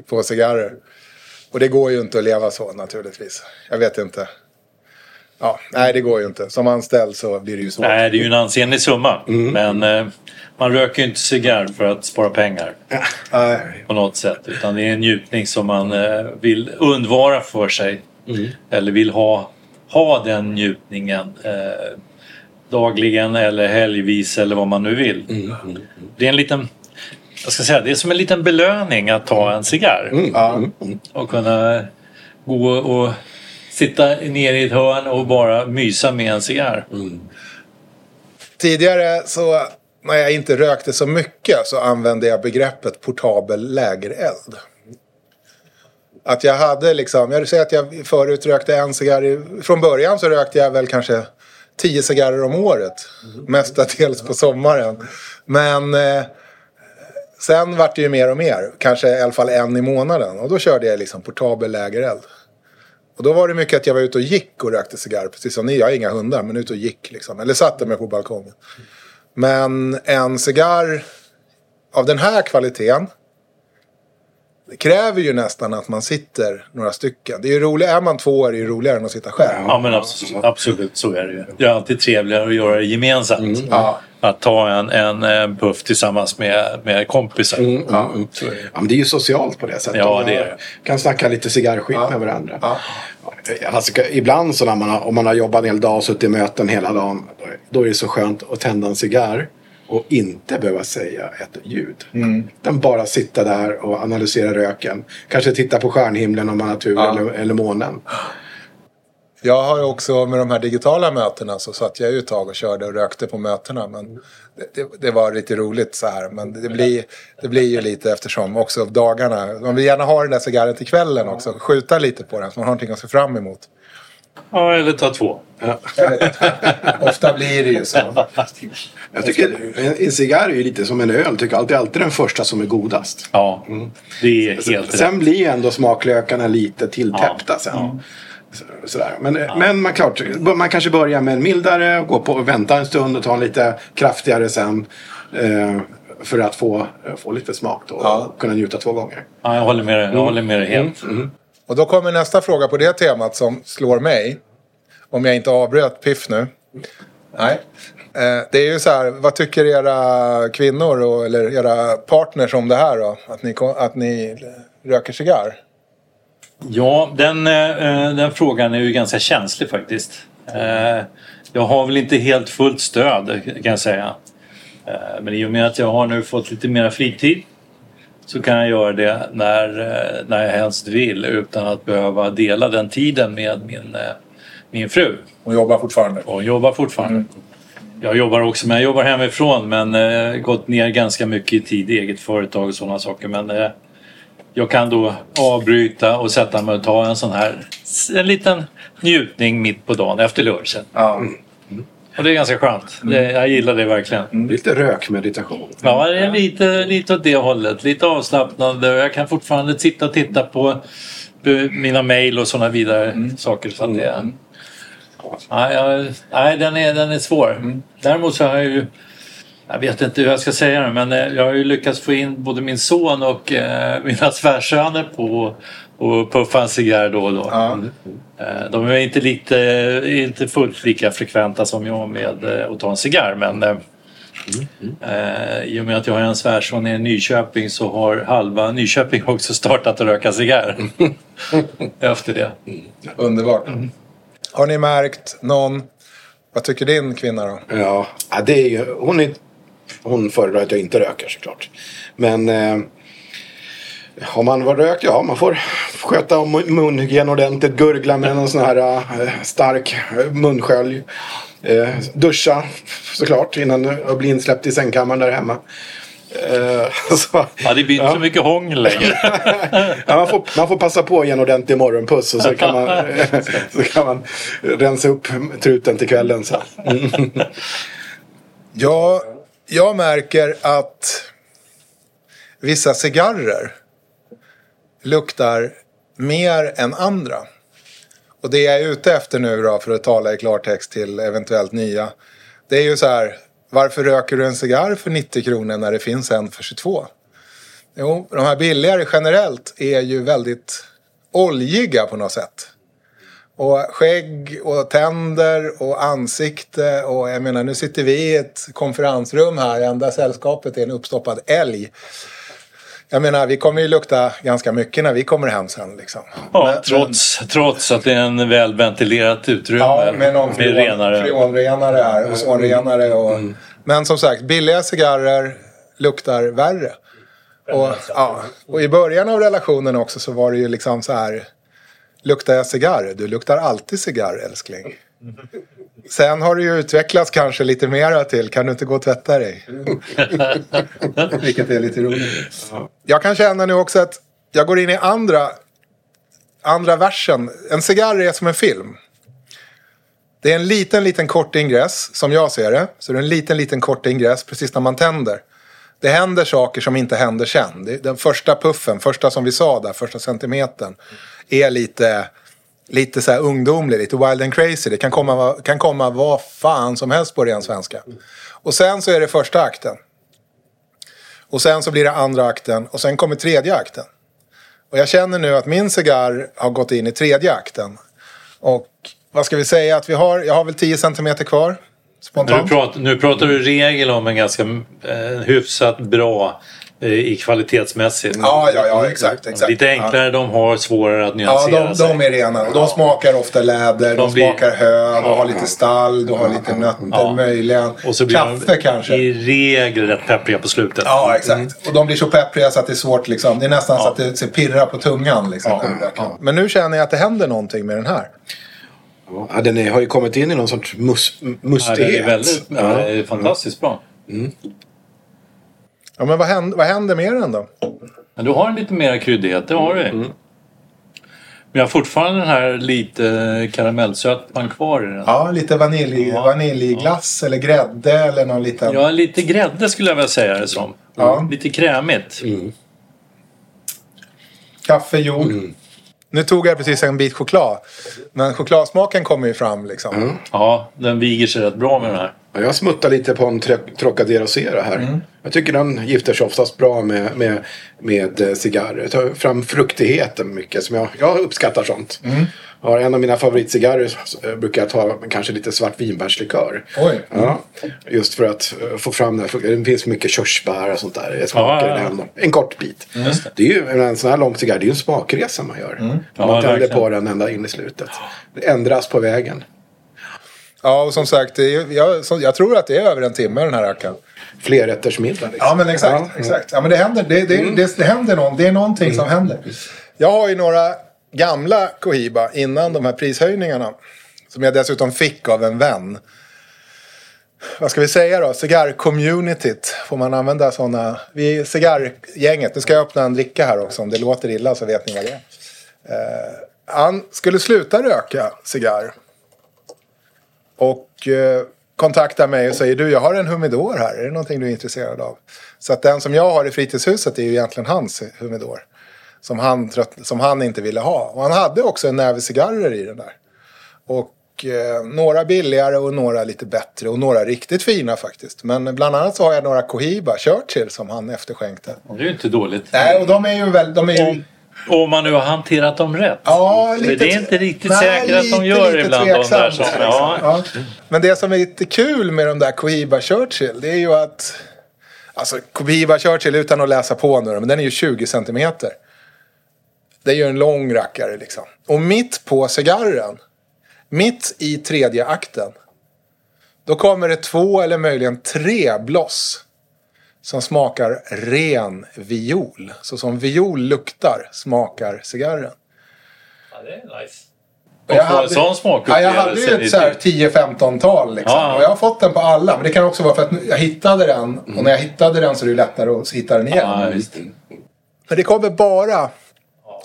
[SPEAKER 1] på cigarrer. Och det går ju inte att leva så naturligtvis. Jag vet inte. Ja, nej, det går ju inte. Som anställd så blir det ju svårt.
[SPEAKER 3] Nej, det är ju en ansenlig summa. Mm. Men eh, man röker ju inte cigarr för att spara pengar. Ja. På något sätt. Utan det är en njutning som man eh, vill undvara för sig. Mm. Eller vill ha ha den njutningen eh, dagligen eller helgvis eller vad man nu vill. Mm, mm, mm. Det är en liten jag ska säga, det är som en liten belöning att ta en cigarr. Mm, mm, mm. och kunna gå och sitta ner i ett hörn och bara mysa med en cigarr.
[SPEAKER 1] Tidigare så när jag inte rökte så mycket så använde jag begreppet portabel lägereld att jag hade liksom, jag säger att jag förut rökte en cigarr. Från början så rökte jag väl kanske tio cigarrer om året. Mm. Mestadels på sommaren. Men eh, sen vart det ju mer och mer. Kanske i alla fall en i månaden. Och då körde jag liksom portabel lägereld. Och då var det mycket att jag var ute och gick och rökte cigarr. Precis som ni, jag har inga hundar. Men ute och gick liksom. Eller satte mig på balkongen. Men en cigarr av den här kvaliteten det kräver ju nästan att man sitter några stycken. Det är ju roligt, är man två är det ju roligare än att sitta själv.
[SPEAKER 3] Ja men absolut, absolut så är det ju. Det är alltid trevligare att göra det gemensamt. Mm, ja. Att ta en, en, en puff tillsammans med, med kompisar. Mm,
[SPEAKER 2] ja. Mm. ja. men det är ju socialt på det sättet.
[SPEAKER 3] Ja, det är det.
[SPEAKER 2] kan snacka lite cigarrskit ja. med varandra. Ja. Alltså, ibland så när man har, om man har jobbat en hel dag och suttit i möten hela dagen. Då är det så skönt att tända en cigarr och inte behöva säga ett ljud. Utan bara sitta där och analysera röken. Kanske titta på stjärnhimlen om man har tur eller, eller månen.
[SPEAKER 1] Jag har ju också med de här digitala mötena så satt jag ju ett tag och körde och rökte på mötena. Men det, det, det var lite roligt så här. Men det blir, det blir ju lite eftersom också dagarna. Man vill gärna ha den där cigarren till kvällen också. Skjuta lite på den så man har någonting att se fram emot.
[SPEAKER 3] Ja, eller ta två.
[SPEAKER 1] Ofta blir det ju så.
[SPEAKER 2] Jag tycker en, en cigarr är ju lite som en öl. Tycker alltid, alltid den första som är godast.
[SPEAKER 3] Ja, det är helt rätt.
[SPEAKER 2] Sen blir ändå smaklökarna lite tilltäppta sen. Så- Sådär. Men, men man, klart, man kanske börjar med en mildare, gå på och vänta en stund och ta en lite kraftigare sen. Eh, för att få, få lite smak då och
[SPEAKER 1] Ja.
[SPEAKER 2] kunna njuta två gånger.
[SPEAKER 3] Ja, jag håller med dig. Jag håller med dig helt.
[SPEAKER 1] Och då kommer nästa fråga på det temat som slår mig. Om jag inte avbröt Piff nu. Nej. Eh, det är ju så här, vad tycker era kvinnor och, eller era partners om det här då? Att ni, att ni eh, röker cigarr?
[SPEAKER 3] Ja, den, eh, den frågan är ju ganska känslig faktiskt. Jag har väl inte helt fullt stöd kan jag säga. Men i och med att jag har nu fått lite mera fritid så kan jag göra det när, eh, när jag helst vill utan att behöva dela den tiden med min, eh, min fru.
[SPEAKER 1] Hon jobbar fortfarande.
[SPEAKER 3] Och jobbar fortfarande. Jag jobbar också, men jag jobbar hemifrån men eh, gått ner ganska mycket i tid i eget företag och sådana saker. Men eh, jag kan då avbryta och sätta mig och ta en sån här en liten njutning mitt på dagen efter lunchen.
[SPEAKER 1] Ja.
[SPEAKER 3] Och det är ganska skönt. Det, jag gillar det verkligen.
[SPEAKER 2] Lite rökmeditation.
[SPEAKER 3] Ja, det är lite, lite åt det hållet. Lite avslappnande. Jag kan fortfarande sitta och titta på mina mejl och sådana vidare saker. Så att det, nej, jag, nej den, är, den är svår. Däremot så har jag ju jag vet inte hur jag ska säga det men eh, jag har ju lyckats få in både min son och eh, mina svärsöner på och puffa en cigarr då och då.
[SPEAKER 1] Ja.
[SPEAKER 3] Eh, De är inte, lite, inte fullt lika frekventa som jag med eh, att ta en cigarr men eh, i och med att jag har en svärson i Nyköping så har halva Nyköping också startat att röka cigarr efter det.
[SPEAKER 1] Underbart. Har ni märkt någon... Vad tycker din kvinna då?
[SPEAKER 2] Ja, ja, det är ju, hon, är, hon föredrar att jag inte röker såklart. Men eh, har man varit rökt, ja man får sköta om munhygien ordentligt. Gurgla med någon sån här eh, stark eh, munskölj. Eh, duscha såklart innan att bli insläppt i sängkammaren där hemma. Eh, så,
[SPEAKER 3] Ja, det blir inte så mycket hångel längre.
[SPEAKER 2] ja, man, får, man får passa på att ge en ordentlig morgonpuss och så kan man, så kan man rensa upp truten till kvällen. Så.
[SPEAKER 1] Ja, jag märker att vissa cigarrer luktar mer än andra. Och det jag är ute efter nu då, för att tala i klartext till eventuellt nya. Det är ju så här, varför röker du en cigarr för 90 kronor när det finns en för 22? Jo, de här billigare generellt är ju väldigt oljiga på något sätt. Och skägg och tänder och ansikte och jag menar nu sitter vi i ett konferensrum här. Enda sällskapet är en uppstoppad älg. Jag menar vi kommer ju lukta ganska mycket när vi kommer hem sen liksom.
[SPEAKER 3] Ja,
[SPEAKER 1] Men-
[SPEAKER 3] trots, trots att det är en välventilerat utrymme
[SPEAKER 1] Ja, med någon freon,
[SPEAKER 3] renare.
[SPEAKER 1] freonrenare här, ozonrenare och... Men som sagt, billiga cigarrer luktar värre. Och, ja, och i början av relationen också så var det ju liksom så här. Luktar jag cigarr? Du luktar alltid cigarr älskling. Sen har det ju utvecklats kanske lite mera till kan du inte gå och tvätta dig? Vilket är lite roligt. Jag kan känna nu också att jag går in i andra, andra versen. En cigarr är som en film. Det är en liten, liten kort ingress som jag ser det. Så det är en liten, liten kort ingress precis när man tänder. Det händer saker som inte händer sen. Den första puffen, första som vi sa där, första centimetern. Är lite, lite så här ungdomlig, lite wild and crazy. Det kan komma, kan komma vad fan som helst på ren svenska. Och sen så är det första akten. Och sen så blir det andra akten och sen kommer tredje akten. Och jag känner nu att min cigarr har gått in i tredje akten. Och vad ska vi säga att vi har? Jag har väl 10 centimeter kvar. Spontant.
[SPEAKER 3] pratar, nu pratar du regel om en ganska eh, hyfsat bra i kvalitetsmässigt.
[SPEAKER 1] Ja, ja, ja, exakt. exakt.
[SPEAKER 3] Lite enklare de har, svårare att
[SPEAKER 1] Ja,
[SPEAKER 3] nyansera
[SPEAKER 1] de,
[SPEAKER 3] sig.
[SPEAKER 1] de är rena. Och de smakar ofta läder, de,
[SPEAKER 3] De blir-
[SPEAKER 1] smakar hö, de har lite stall, du har lite nötter
[SPEAKER 3] Ja.
[SPEAKER 1] möjligen.
[SPEAKER 3] Och så blir
[SPEAKER 1] Kaffe
[SPEAKER 3] de
[SPEAKER 1] kanske.
[SPEAKER 3] i regel rätt peppriga på slutet.
[SPEAKER 1] Ja, exakt. Och de blir så peppriga så att det är svårt liksom. Det är nästan så att det så pirrar på tungan liksom. dem. Men nu känner jag att det händer någonting med den här.
[SPEAKER 2] Ja, den är, har ju kommit in i någon sorts mus,
[SPEAKER 3] Ja,
[SPEAKER 2] mustighet.
[SPEAKER 3] det är väldigt, ja, fantastiskt bra.
[SPEAKER 1] Ja, men vad händer, vad händer med den då?
[SPEAKER 3] Men du har en lite mer kryddighet, det har du.
[SPEAKER 1] Mm.
[SPEAKER 3] Men jag har fortfarande den här lite karamellsötman kvar i den.
[SPEAKER 1] Ja, lite vanilj,
[SPEAKER 3] Ja.
[SPEAKER 1] vaniljglass eller grädde eller någon liten...
[SPEAKER 3] Ja, lite grädde skulle jag vilja säga det som.
[SPEAKER 1] Ja.
[SPEAKER 3] Lite krämigt.
[SPEAKER 1] Kaffe, jord. Nu tog jag precis en bit choklad. Men chokladsmaken kommer ju fram liksom.
[SPEAKER 3] Ja, den viger sig rätt bra med den här.
[SPEAKER 2] Ja, jag smuttar lite på en Tro- Trocadero Zero här.
[SPEAKER 1] Mm.
[SPEAKER 2] Jag tycker den gifter sig oftast bra med, med, med eh, cigarrer. Tar fram fruktigheten mycket. Som jag, jag uppskattar sånt.
[SPEAKER 1] Mm.
[SPEAKER 2] Jag har en av mina favoritcigarrer eh, brukar jag ta kanske lite svart vinbärslikör.
[SPEAKER 1] Oj.
[SPEAKER 2] Ja, just för att eh, få fram den här. Det finns mycket körsbär och sånt där. Jag smakar
[SPEAKER 3] ja.
[SPEAKER 2] den. En kort bit.
[SPEAKER 3] Just det.
[SPEAKER 2] Det är ju en sån här lång cigarr. Det är ju en smakresa man gör.
[SPEAKER 1] Mm.
[SPEAKER 3] Ja,
[SPEAKER 2] man tänder
[SPEAKER 3] verkligen.
[SPEAKER 2] på den ända in i slutet. Det ändras på vägen.
[SPEAKER 1] Ja, och som sagt, är, jag, jag tror att det är över en timme den här rackaren.
[SPEAKER 2] Flerrättersmiddag. Liksom.
[SPEAKER 1] Ja, men exakt.
[SPEAKER 2] Ja.
[SPEAKER 1] exakt. Ja, men det händer. Det, det, det, det händer någon, det är någonting som händer. Jag har ju några gamla Cohiba innan de här prishöjningarna. Som jag dessutom fick av en vän. Vad ska vi säga då? Cigarr-communityt. Får man använda sådana? Vi är cigarrgänget. Nu ska jag öppna en dricka här också. Om det låter illa så vet ni vad det är. Eh, han skulle sluta röka cigarr. Och eh, kontaktar mig och säger du jag har en humidor här. Är det någonting du är intresserad av? Så att den som jag har i fritidshuset är ju egentligen hans humidor. Som han, som han inte ville ha. Och han hade också en näve cigarrer i den där. Och eh, några billigare och några lite bättre. Och några riktigt fina faktiskt. Men bland annat så har jag några Cohiba Churchill som han efterskänkte.
[SPEAKER 3] Det är ju inte dåligt.
[SPEAKER 1] Nej, och de är ju väl... De är ju,
[SPEAKER 3] Om, man nu har hanterat dem rätt.
[SPEAKER 1] Ja,
[SPEAKER 3] För det är inte riktigt
[SPEAKER 1] Nej,
[SPEAKER 3] säkert att de
[SPEAKER 1] lite,
[SPEAKER 3] gör
[SPEAKER 1] lite
[SPEAKER 3] ibland. De där som, ja.
[SPEAKER 1] Ja. Men det som är lite kul med de där Cohiba Churchill det är ju att Alltså Cohiba Churchill utan att läsa på nu men den är ju 20 centimeter. Det är ju en lång rackare liksom. Och mitt på cigarren, mitt i tredje akten, då kommer det två eller möjligen tre bloss som smakar ren viol. Så som viol luktar smakar cigarren.
[SPEAKER 3] Ja, det är nice.
[SPEAKER 1] Och
[SPEAKER 3] få en sån
[SPEAKER 1] Ja, jag hade ju ett så här 10-15-tal liksom.
[SPEAKER 3] Ja.
[SPEAKER 1] Och jag har fått den på alla. Men det kan också vara för att jag hittade den. Och när jag hittade den så är det lättare att hitta den igen.
[SPEAKER 3] Ja, visst.
[SPEAKER 1] Men det kommer bara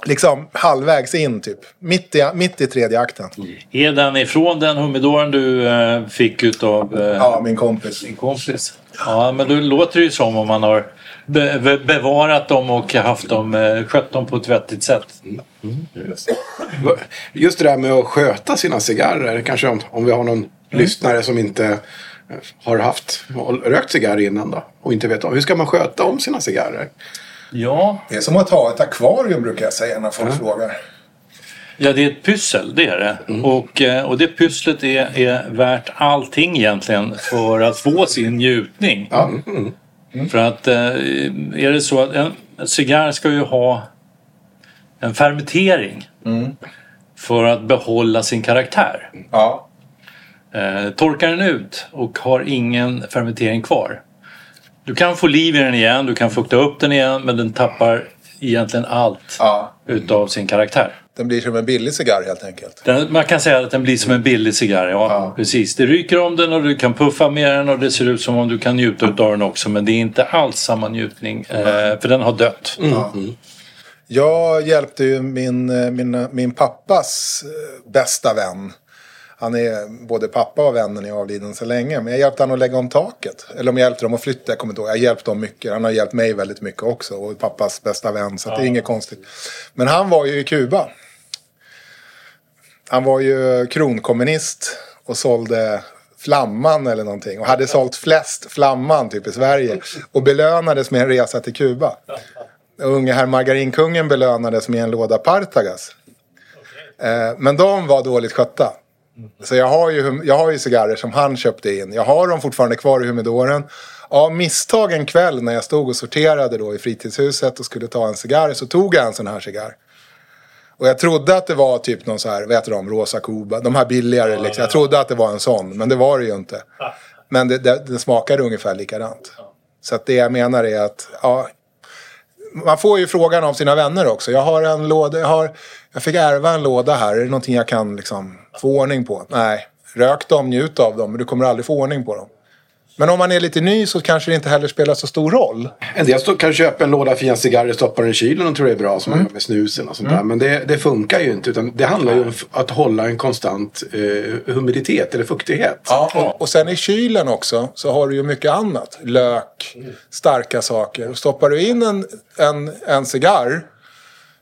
[SPEAKER 1] liksom halvvägs in typ. Mitt i, mitt i tredje akten.
[SPEAKER 3] Är den ifrån den humidoren du eh, fick utav eh,
[SPEAKER 1] Ja, min kompis.
[SPEAKER 3] din kompis? Ja, men då låter det ju som om man har be be bevarat dem och haft dem, eh, skött dem på ett vettigt sätt.
[SPEAKER 2] Just det där med att sköta sina cigarrer. Kanske om, om vi har någon lyssnare som inte eh, har haft rökt cigarr innan då. Och inte vet om. Hur ska man sköta om sina cigarrer?
[SPEAKER 3] Ja,
[SPEAKER 1] Det är som att ha ett akvarium brukar jag säga när folk frågar.
[SPEAKER 3] Ja, det är ett pyssel, det är det. Och, eh, och det pysslet är, är värt allting egentligen för att få sin njutning.
[SPEAKER 1] Ja.
[SPEAKER 3] För att eh, är det så att en, en cigarr ska ju ha en fermentering för att behålla sin karaktär.
[SPEAKER 1] Ja.
[SPEAKER 3] Eh, torkar den ut och har ingen fermentering kvar. Du kan få liv i den igen, du kan fukta upp den igen men den tappar egentligen allt
[SPEAKER 1] ja.
[SPEAKER 3] utav sin karaktär.
[SPEAKER 1] Den blir som en billig cigarr helt enkelt.
[SPEAKER 3] Den, man kan säga att den blir som en billig cigarr. Ja,
[SPEAKER 1] Ja.
[SPEAKER 3] precis. Det ryker om den och du kan puffa med den och det ser ut som om du kan njuta av den också. Men det är inte alls samma njutning. Eh, för den har dött.
[SPEAKER 1] Ja. Jag hjälpte ju min, eh, min, min pappas eh, bästa vän. Han är både pappa och vännen är avliden så länge. Men jag hjälpte honom att lägga om taket. Eller om jag hjälpte dem att flytta, jag kommer inte ihåg. Jag hjälpte dem mycket. Han har hjälpt mig väldigt mycket också. Och pappas bästa vän. Så att det är inget konstigt. Men han var ju i Kuba. Han var ju kronkommunist. Och sålde Flamman eller någonting. Och hade sålt flest Flamman typ i Sverige. Och belönades med en resa till Kuba. Unge herr Margarinkungen belönades med en låda Partagas. Eh, men de var dåligt skötta. Så jag har, ju, jag har ju cigarrer som han köpte in. Jag har dem fortfarande kvar i humidoren. Av misstag en kväll när jag stod och sorterade då i fritidshuset och skulle ta en cigarr så tog jag en sån här cigarr. Och jag trodde att det var typ någon så här, vad heter de, Rosa Kuba, de här billigare liksom. Jag trodde att det var en sån, men det var det ju inte. Men det, det, det smakade ungefär likadant. Så att det jag menar är att, ja, man får ju frågan av sina vänner också. Jag har en låda, jag, har, jag fick ärva en låda här. Är det någonting jag kan liksom få ordning på? Nej, rök dem, njut av dem, men du kommer aldrig få ordning på dem. Men om man är lite ny så kanske det inte heller spelar så stor roll.
[SPEAKER 2] En del kan köpa en låda fina cigarrer, stoppar den i kylen och tror det är bra som man gör med snusen och sånt där. Men det, det funkar ju inte. Utan det handlar ju om att hålla en konstant eh, humiditet eller fuktighet.
[SPEAKER 1] Och, och sen i kylen också så har du ju mycket annat. Lök, starka saker. Och stoppar du in en, en, en cigarr.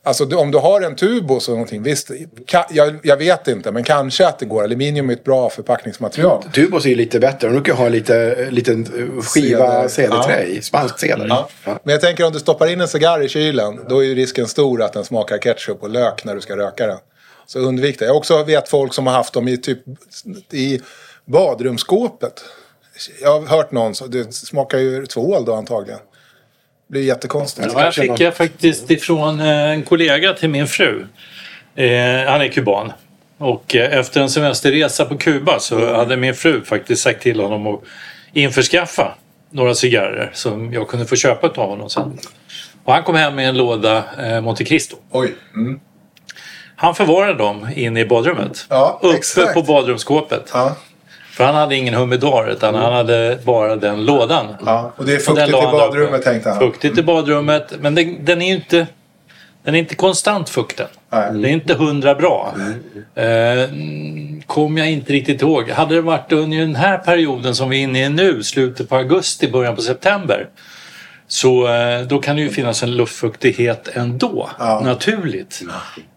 [SPEAKER 1] Alltså om du har en tubos eller någonting. Visst, ka, jag, jag vet inte. Men kanske att det går. Aluminium är ett bra förpackningsmaterial.
[SPEAKER 2] Tubos är ju lite bättre. De brukar ha lite liten eh, skiva
[SPEAKER 1] Ceder.
[SPEAKER 2] cederträ i. Spansk ceder.
[SPEAKER 1] Ja.
[SPEAKER 2] Ja.
[SPEAKER 1] Men jag tänker om du stoppar in en cigarr i kylen. Då är ju risken stor att den smakar ketchup och lök när du ska röka den. Så undvik det. Jag också vet folk som har haft dem i typ i badrumsskåpet. Jag har hört någon, så det smakar ju tvål då antagligen. Blir jättekonstigt.
[SPEAKER 3] Ja, jag fick jag faktiskt ifrån eh, en kollega till min fru. Eh, han är kuban. Och eh, efter en semesterresa på Kuba så hade min fru faktiskt sagt till honom att införskaffa några cigarrer som jag kunde få köpa av honom sen. Och han kom hem med en låda eh, Monte Cristo.
[SPEAKER 1] Oj. Mm.
[SPEAKER 3] Han förvarade dem inne i badrummet.
[SPEAKER 1] Ja,
[SPEAKER 3] uppe
[SPEAKER 1] exakt.
[SPEAKER 3] på badrumsskåpet.
[SPEAKER 1] Ja,
[SPEAKER 3] För han hade ingen humidor utan han hade bara den lådan.
[SPEAKER 1] ja. Och det är fuktigt i badrummet tänkte han.
[SPEAKER 3] Fuktigt i badrummet. Men den, den är ju inte, den är inte konstant fukten.
[SPEAKER 1] Nej.
[SPEAKER 3] Det är inte hundra bra. Eh, mm, Kommer jag inte riktigt ihåg. Hade det varit under den här perioden som vi är inne i nu, slutet på augusti, början på september. Så eh, då kan det ju finnas en luftfuktighet ändå,
[SPEAKER 1] Ja.
[SPEAKER 3] naturligt.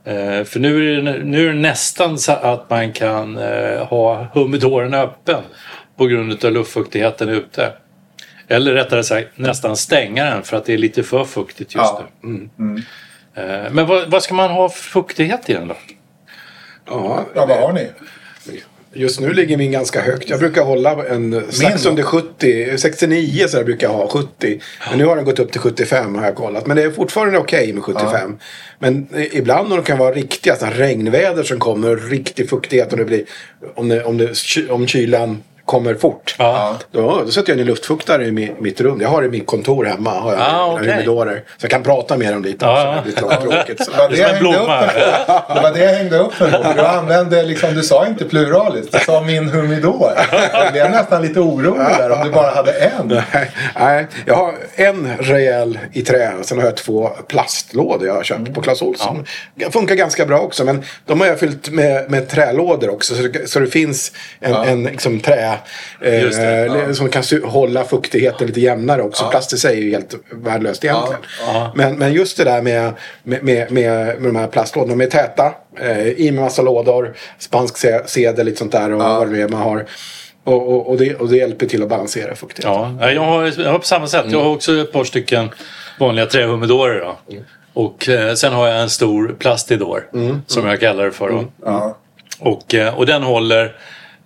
[SPEAKER 3] Eh, för nu är, det, nu är det nästan så att man kan eh, ha humidoren öppen på grund av luftfuktigheten ute. Eller rättare sagt nästan stänga den för att det är lite för fuktigt just
[SPEAKER 1] Ja.
[SPEAKER 3] nu. Mm. Eh, men vad, vad ska man ha för fuktighet i den då?
[SPEAKER 2] Ja,
[SPEAKER 1] Ja, vad har ni?
[SPEAKER 2] Just nu ligger min ganska högt. Jag brukar hålla en strax under 70. 69 så där brukar jag ha 70. Men nu har den gått upp till 75 har jag kollat. Men det är fortfarande okej med 75. Men eh, ibland när det kan vara riktiga regnväder som kommer. Riktig fuktighet. Och det blir, om, det, om, det, om kylan kommer fort.
[SPEAKER 3] Ja.
[SPEAKER 2] Då, då sätter jag en luftfuktare i mi- mitt rum. Jag har det i mitt kontor hemma. Har jag
[SPEAKER 3] Ah, okej.
[SPEAKER 2] humidorer. Så jag kan prata med dem lite.
[SPEAKER 3] Ja, ja.
[SPEAKER 2] Det blir tråkigt. Så.
[SPEAKER 1] Det var det, jag hängde upp. Det var det jag hängde upp den på. För Du använde liksom, du sa inte pluralis. Du sa min humidor. Jag blev nästan lite orolig där om du bara hade en.
[SPEAKER 2] Nej, jag har en rejäl i trä sen har jag två plastlådor jag har köpt på Clas Ohlson. Det funkar ganska bra också men de har jag fyllt med, med trälådor också så det, så det finns en, en liksom, trä
[SPEAKER 3] det,
[SPEAKER 2] le- som kan hålla fuktigheten lite jämnare också. Plast i sig är ju helt värdelöst egentligen.
[SPEAKER 3] Ja.
[SPEAKER 2] Men, men just det där med, med, med, med, de här plastlådorna, de är täta. Eh, I med massa lådor, spansk se- sedel, lite sånt där och vad det är man har. Och, och, och, det, och det hjälper till att balansera fuktigheten.
[SPEAKER 3] Ja, jag har, jag har på samma sätt. Jag har också ett par stycken vanliga trähumidorer. Då. Och eh, sen har jag en stor plastidor som jag kallar det för.
[SPEAKER 1] Ja.
[SPEAKER 3] Och, eh, och den håller,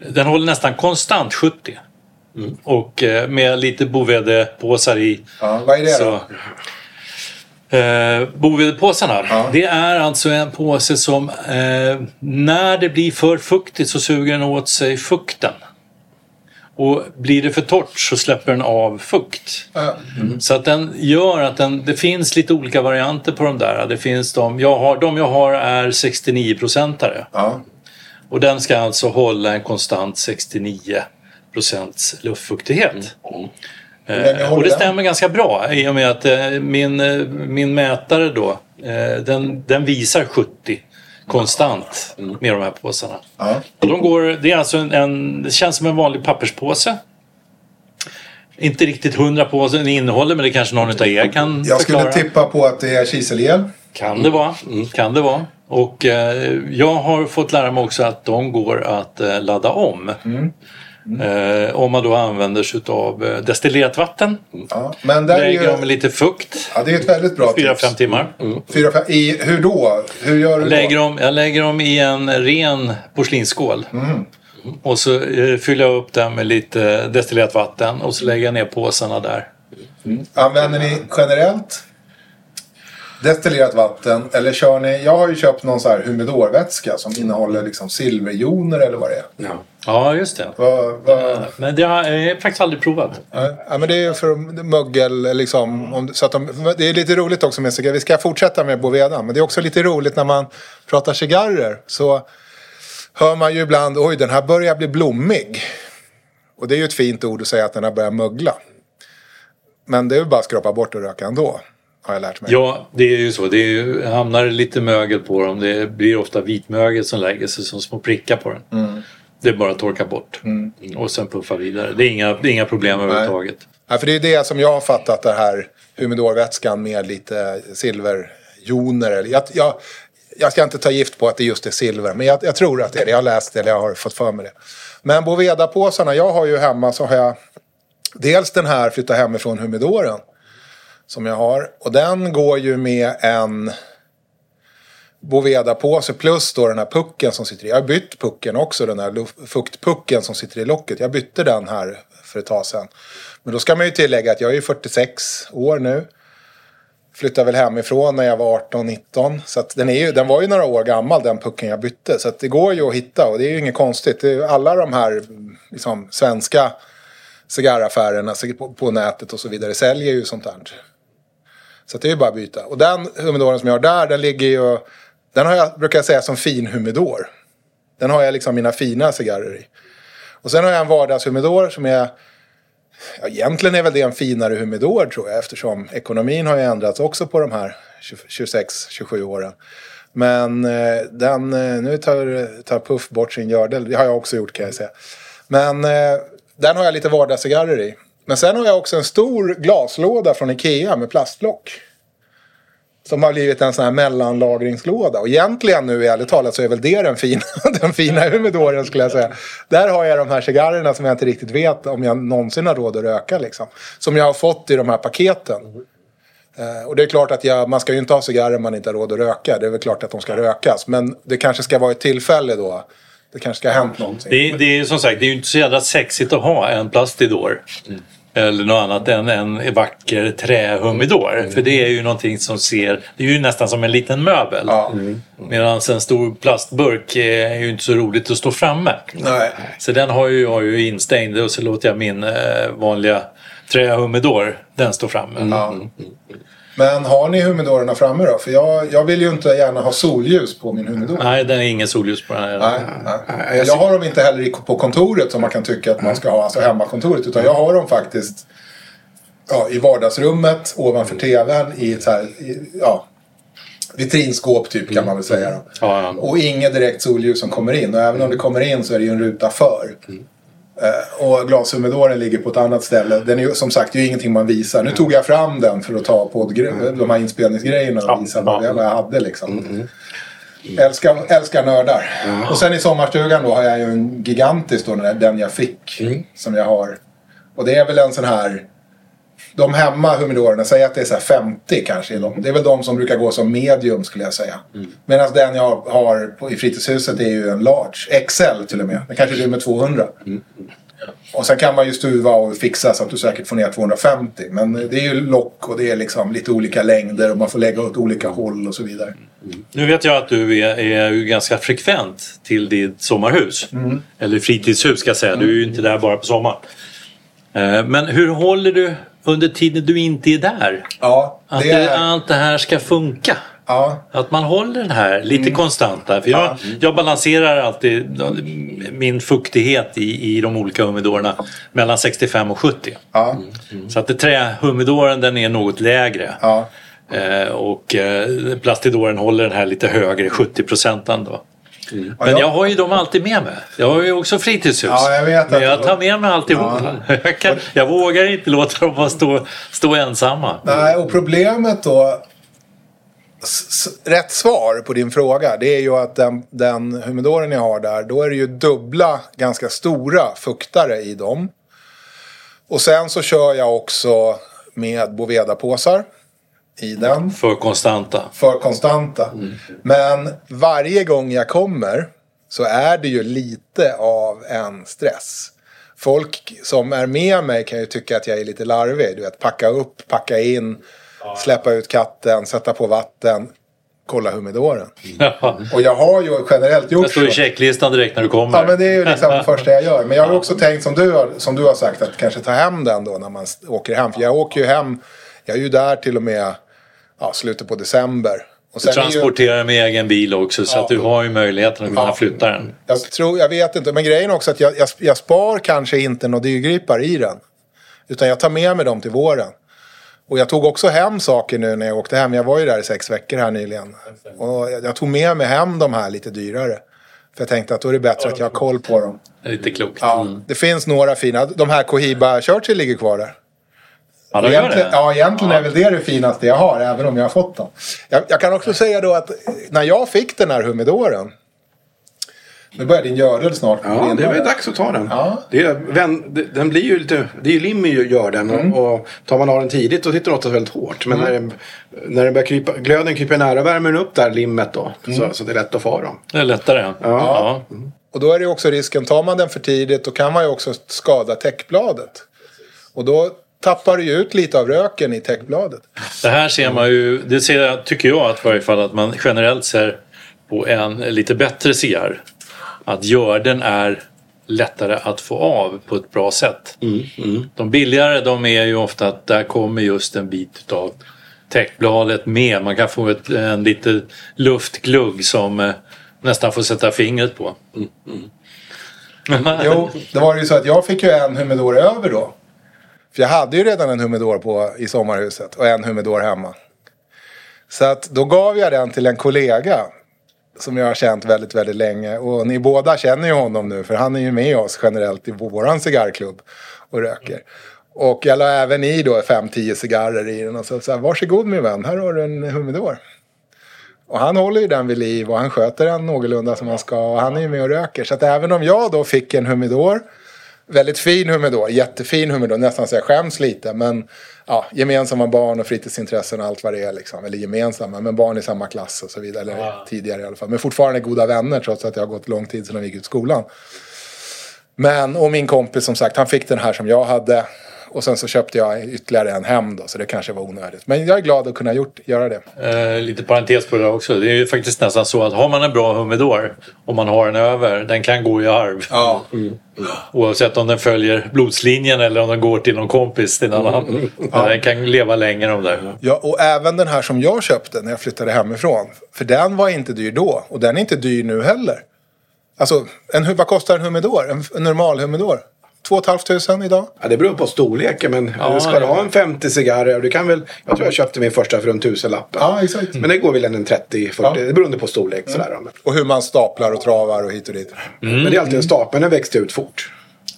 [SPEAKER 3] den håller nästan konstant 70. Och eh, med lite Bovedepåsar i.
[SPEAKER 1] Ja, vad är det
[SPEAKER 3] Så,
[SPEAKER 1] då?
[SPEAKER 3] eh, Bovedepåsarna,
[SPEAKER 1] Ja.
[SPEAKER 3] det är alltså en påse som eh, när det blir för fuktigt så suger den åt sig fukten. Och blir det för torrt så släpper den av fukt.
[SPEAKER 1] Ja.
[SPEAKER 3] Så att den gör att den, det finns lite olika varianter på de där. Det finns de, jag har, de jag har är 69-procentare.
[SPEAKER 1] Ja.
[SPEAKER 3] Och den ska alltså hålla en konstant 69 procents luftfuktighet.
[SPEAKER 1] länge
[SPEAKER 3] Eh,
[SPEAKER 1] håller
[SPEAKER 3] och det stämmer ganska bra i och med att eh, min, eh, min mätare då eh, den, den visar 70 konstant med de här påsarna.
[SPEAKER 1] Ja.
[SPEAKER 3] Och de går, det är alltså en, en, det känns som en vanlig papperspåse. Inte riktigt hundra på vad den innehåller men det kanske någon av er kan
[SPEAKER 1] Jag skulle
[SPEAKER 3] förklara.
[SPEAKER 1] tippa på att det är kiselel.
[SPEAKER 3] Kan det vara. Kan det vara. Och eh, jag har fått lära mig också att de går att eh, ladda om. Eh, om man då använder sig av eh, destillerat vatten.
[SPEAKER 1] Ja, men där är
[SPEAKER 3] Lägger
[SPEAKER 1] ju,
[SPEAKER 3] dem med lite fukt.
[SPEAKER 1] ja, det är ett väldigt bra tips.
[SPEAKER 3] 4-5 timmar.
[SPEAKER 1] Fyra, fem, i, hur då? Hur gör du då?
[SPEAKER 3] Lägger dem, jag lägger dem i en ren porslinsskål.
[SPEAKER 1] Mm.
[SPEAKER 3] Och så eh, fyller jag upp den med lite destillerat vatten och så lägger jag ner påsarna där.
[SPEAKER 1] Använder ni generellt destillerat vatten eller kör ni? Jag har ju köpt någon så här humidorvätska som innehåller liksom silverjoner eller vad det är.
[SPEAKER 2] Ja.
[SPEAKER 3] Ja, just det.
[SPEAKER 1] Vad, vad,
[SPEAKER 3] Men det har jag faktiskt aldrig provat.
[SPEAKER 1] Ja, men det är för mögel liksom. Om, så att de, det är lite roligt också med cigarrer. Vi ska fortsätta med Boveda. Men det är också lite roligt när man pratar cigarrer. Så hör man ju ibland, oj den här börjar bli blommig. Och det är ju ett fint ord att säga att den har börjat mögla. Men det är ju bara att skrapa bort och röka ändå. Har jag lärt mig.
[SPEAKER 3] Ja, det är ju så. Det ju, hamnar lite mögel på dem. Det blir ofta vitmögel som lägger sig som små prickar på den. Det är bara att torka bort. Och sen puffa vidare. Det är inga, det är inga problem överhuvudtaget.
[SPEAKER 1] Ja, för det är det som jag har fattat det här humidorvätskan med lite silverjoner. Jag, jag, jag ska inte ta gift på att det just är silver, men jag, jag tror att det är det. Jag har läst det eller jag har fått för mig det. Men Boveda-påsarna, jag har ju hemma så har jag dels den här flytta hemifrån humidoren. Som jag har. Och den går ju med en Boveda-påse plus då den här pucken som sitter i. Jag har bytt pucken också, den här fuktpucken som sitter i locket. Jag bytte den här för ett tag sedan. Men då ska man ju tillägga att jag är 46 år nu. Flyttade väl hemifrån när jag var 18-19. Så att den, är ju, den var ju några år gammal den pucken jag bytte. Så att det går ju att hitta och det är ju inget konstigt. Det är ju alla de här liksom, svenska cigarraffärerna på, på nätet och så vidare säljer ju sånt här. Så det är ju bara att byta. Och den humidoren som jag har där, den ligger ju... Den har jag, brukar jag säga, som fin humidor. Den har jag liksom mina fina cigarrer i. Och sen har jag en vardagshumidor som är... Ja, egentligen är väl det en finare humidor tror jag eftersom ekonomin har ju ändrats också på de här 26-27 åren. Men eh, den, eh, nu tar, tar Puff bort sin gördel. Det har jag också gjort kan jag säga. Men eh, den har jag lite vardagscigarrer i. Men sen har jag också en stor glaslåda från Ikea med plastlock. Som har blivit en sån här mellanlagringslåda. Och egentligen nu ärligt talat så är väl det den fina, den fina humidoren skulle jag säga. Där har jag de här cigarrerna som jag inte riktigt vet om jag någonsin har råd att röka liksom. Som jag har fått i de här paketen. Eh, och det är klart att jag, man ska ju inte ha cigarrer man inte har råd att röka. Det är väl klart att de ska rökas. Men det kanske ska vara ett tillfälle då. Det kanske ska ha hänt någonting.
[SPEAKER 3] Det, är- det är som sagt, det är ju inte så jävla sexigt att ha en plastidor. Eller något annat än en vacker trähumidor. För det är ju någonting som ser, det är ju nästan som en liten möbel.
[SPEAKER 1] Ja.
[SPEAKER 3] Medan en stor plastburk är ju inte så roligt att stå framme.
[SPEAKER 1] Nej.
[SPEAKER 3] Så den har ju jag ju instängd och så låter jag min eh, vanliga trähumidor, den stå framme.
[SPEAKER 1] Ja. Men har ni humidorerna framme då? För jag, jag vill ju inte gärna ha solljus på min humidor.
[SPEAKER 3] Nej, den är ingen solljus på den här.
[SPEAKER 1] Nej, nej. Jag har dem inte heller på kontoret som man kan tycka att man ska ha, alltså hemmakontoret. Utan jag har dem faktiskt ja, i vardagsrummet, ovanför tvn, i ett så här, i, ja, vitrinskåp typ kan man väl säga. Då.
[SPEAKER 3] Ja.
[SPEAKER 1] Och inget direkt solljus som kommer in. Och även om det kommer in så är det ju en ruta för. Eh, och glashumidoren ligger på ett annat ställe. Den är ju som sagt ju ingenting man visar. Nu tog jag fram den för att ta på de här inspelningsgrejerna och visa vad,
[SPEAKER 3] ja. Mm.
[SPEAKER 1] jag, vad jag hade liksom. Älskar, älskar nördar. Och sen i sommarstugan då har jag ju en gigantisk då, den jag fick. Som jag har. Och det är väl en sån här. De hemma humidorerna, säg att det är så här 50 kanske. i dem. Det är väl de som brukar gå som medium skulle jag säga. Medan den jag har på, i fritidshuset är ju en large. XL till och med. Den kanske rymmer 200. Och sen kan man ju stuva och fixa så att du säkert får ner 250. Men det är ju lock och det är liksom lite olika längder och man får lägga åt olika håll och så vidare.
[SPEAKER 3] Nu vet jag att du är, är ju ganska frekvent till ditt sommarhus. Eller fritidshus ska jag säga. Du är ju inte där bara på sommaren. Eh, Men hur håller du under tiden du inte är där?
[SPEAKER 1] Ja,
[SPEAKER 3] Att
[SPEAKER 1] det
[SPEAKER 3] det,
[SPEAKER 1] är...
[SPEAKER 3] allt det här ska funka?
[SPEAKER 1] Ja,
[SPEAKER 3] Att man håller den här lite
[SPEAKER 1] Mm.
[SPEAKER 3] konstant där. För jag, jag balanserar alltid min fuktighet i, i de olika humidorerna mellan 65 och 70.
[SPEAKER 1] ja,
[SPEAKER 3] Så att det trähumidoren den är något lägre.
[SPEAKER 1] ja.
[SPEAKER 3] Eh, och eh, plastidoren håller den här lite högre, 70 procenten då. Men
[SPEAKER 1] Ja, jag-
[SPEAKER 3] jag har ju dem alltid med mig. Jag har ju också fritidshus.
[SPEAKER 1] Ja, jag vet
[SPEAKER 3] Men jag tar med mig alltihop. Jag, kan, jag vågar inte låta dem bara stå, stå ensamma.
[SPEAKER 1] Nej, och problemet då. rätt svar på din fråga det är ju att den, den humidoren jag har där, då är det ju dubbla ganska stora fuktare i dem. Och sen så kör jag också med Boveda-påsar i den
[SPEAKER 3] För konstanta.
[SPEAKER 1] för konstanta. Men varje gång jag kommer så är det ju lite av en stress. Folk som är med mig kan ju tycka att jag är lite larvig. Du vet, packa upp, packa in, släppa ut katten, sätta på vatten, kolla humidoren. Och jag har ju generellt
[SPEAKER 3] Det
[SPEAKER 1] gjort
[SPEAKER 3] står i
[SPEAKER 1] så.
[SPEAKER 3] checklistan direkt när du kommer.
[SPEAKER 1] Ja men det är ju liksom det första jag gör. Men jag har också tänkt som du, har, som du har sagt att kanske ta hem den då när man åker hem. För jag åker ju hem, jag är ju där till och med ja, slutet på december. Och
[SPEAKER 3] Du
[SPEAKER 1] är ju,
[SPEAKER 3] transporterar med egen bil också så
[SPEAKER 1] Ja.
[SPEAKER 3] att du har ju möjligheten att kunna
[SPEAKER 1] Ja.
[SPEAKER 3] flytta den.
[SPEAKER 1] jag, tror, jag vet inte, men grejen är också att jag, jag, jag spar kanske inte några dyrgripar i den. Utan jag tar med mig dem till våren. Och jag tog också hem saker nu när jag åkte hem. Jag var ju där i sex veckor här nyligen. Och jag, tog med mig hem de här lite dyrare. För jag tänkte att då är det bättre att jag har koll på dem.
[SPEAKER 3] Lite klokt.
[SPEAKER 1] Ja, det finns några fina. De här Cohiba Churchill ligger kvar där.
[SPEAKER 3] Ja, de gör
[SPEAKER 1] Egentligen,
[SPEAKER 3] det.
[SPEAKER 1] ja, egentligen är väl det det finaste jag har, även om jag har fått dem. Jag, jag kan också säga då att när jag fick den här humidoren. Nu börjar din gördel snart.
[SPEAKER 2] Ja, det är väl dags att ta den.
[SPEAKER 1] Ja.
[SPEAKER 2] Det är, vän, det- den blir ju lite, det är ju Limmy ju gör den
[SPEAKER 1] Mm.
[SPEAKER 2] och, och tar man av den tidigt då sitter den oftast väldigt hårt. Men när, den, när den börjar krypa, glöden kryper nära värmer den upp där limmet då.
[SPEAKER 1] Mm.
[SPEAKER 2] Så, så det är lätt att få dem.
[SPEAKER 3] Det är lättare. Ja.
[SPEAKER 1] Och då är det också risken, tar man den för tidigt då kan man ju också skada täckbladet. Och då tappar ju ut lite av röken i täckbladet.
[SPEAKER 3] Det här ser man ju, det ser jag, tycker jag att, varje fall att man generellt ser på en lite bättre cigarr. Att görden är lättare att få av på ett bra sätt. De billigare de är ju ofta att där kommer just en bit av täckbladet med. Man kan få ett, en lite luftglugg som eh, nästan får sätta fingret på.
[SPEAKER 1] Jo, det var ju så att jag fick ju en humidor över då. För jag hade ju redan en humidor på, i sommarhuset och en humidor hemma. Så att då gav jag den till en kollega. Som jag har känt väldigt, väldigt länge. Och ni båda känner ju honom nu för han är ju med oss generellt i våran cigarrklubb och röker. Och jag la även i då 5-10 cigarrer i den och så, sa varsågod min vän, här har du en humidor. Och han håller ju den vid liv och han sköter den någorlunda som han ska. Och han är ju med och röker. Så att även om jag då fick en humidor. Väldigt fin humidor, jättefin humidor, nästan så jag skäms lite. Men ja, gemensamma barn och fritidsintressen och allt vad det är. Liksom. Eller gemensamma, men barn i samma klass och så vidare. Eller tidigare i alla fall. Men fortfarande goda vänner trots att det har gått lång tid sedan vi gick ut skolan. Men, och min kompis som sagt, han fick den här som jag hade. Och sen så köpte jag ytterligare en hem då, så det kanske var onödigt. Men jag är glad att kunna gjort, göra det.
[SPEAKER 3] Eh, lite parentes på det också. Det är ju faktiskt nästan så att har man en bra humidor och man har den över, den kan gå i arv.
[SPEAKER 1] Ja.
[SPEAKER 3] Oavsett om den följer blodslinjen eller om den går till någon kompis till någon annan. Men Den kan leva länge de där.
[SPEAKER 1] Ja, och även den här som jag köpte när jag flyttade hemifrån. För den var inte dyr då. Och den är inte dyr nu heller. Alltså, en, vad kostar en humidor? En, en normal humidor? 2 500 idag?
[SPEAKER 2] Ja, det beror på storleken men
[SPEAKER 3] Ja,
[SPEAKER 2] ska du ha en 50 cigarrer, du kan väl, jag tror jag köpte min första för en tusenlapp.
[SPEAKER 1] Ja, exakt.
[SPEAKER 2] Men det går väl en 30-40,
[SPEAKER 1] Ja.
[SPEAKER 2] det beror på storlek. Sådär. Men,
[SPEAKER 1] Och hur man staplar och travar och hit och dit.
[SPEAKER 2] men det är alltid en stapel, den växte ut fort.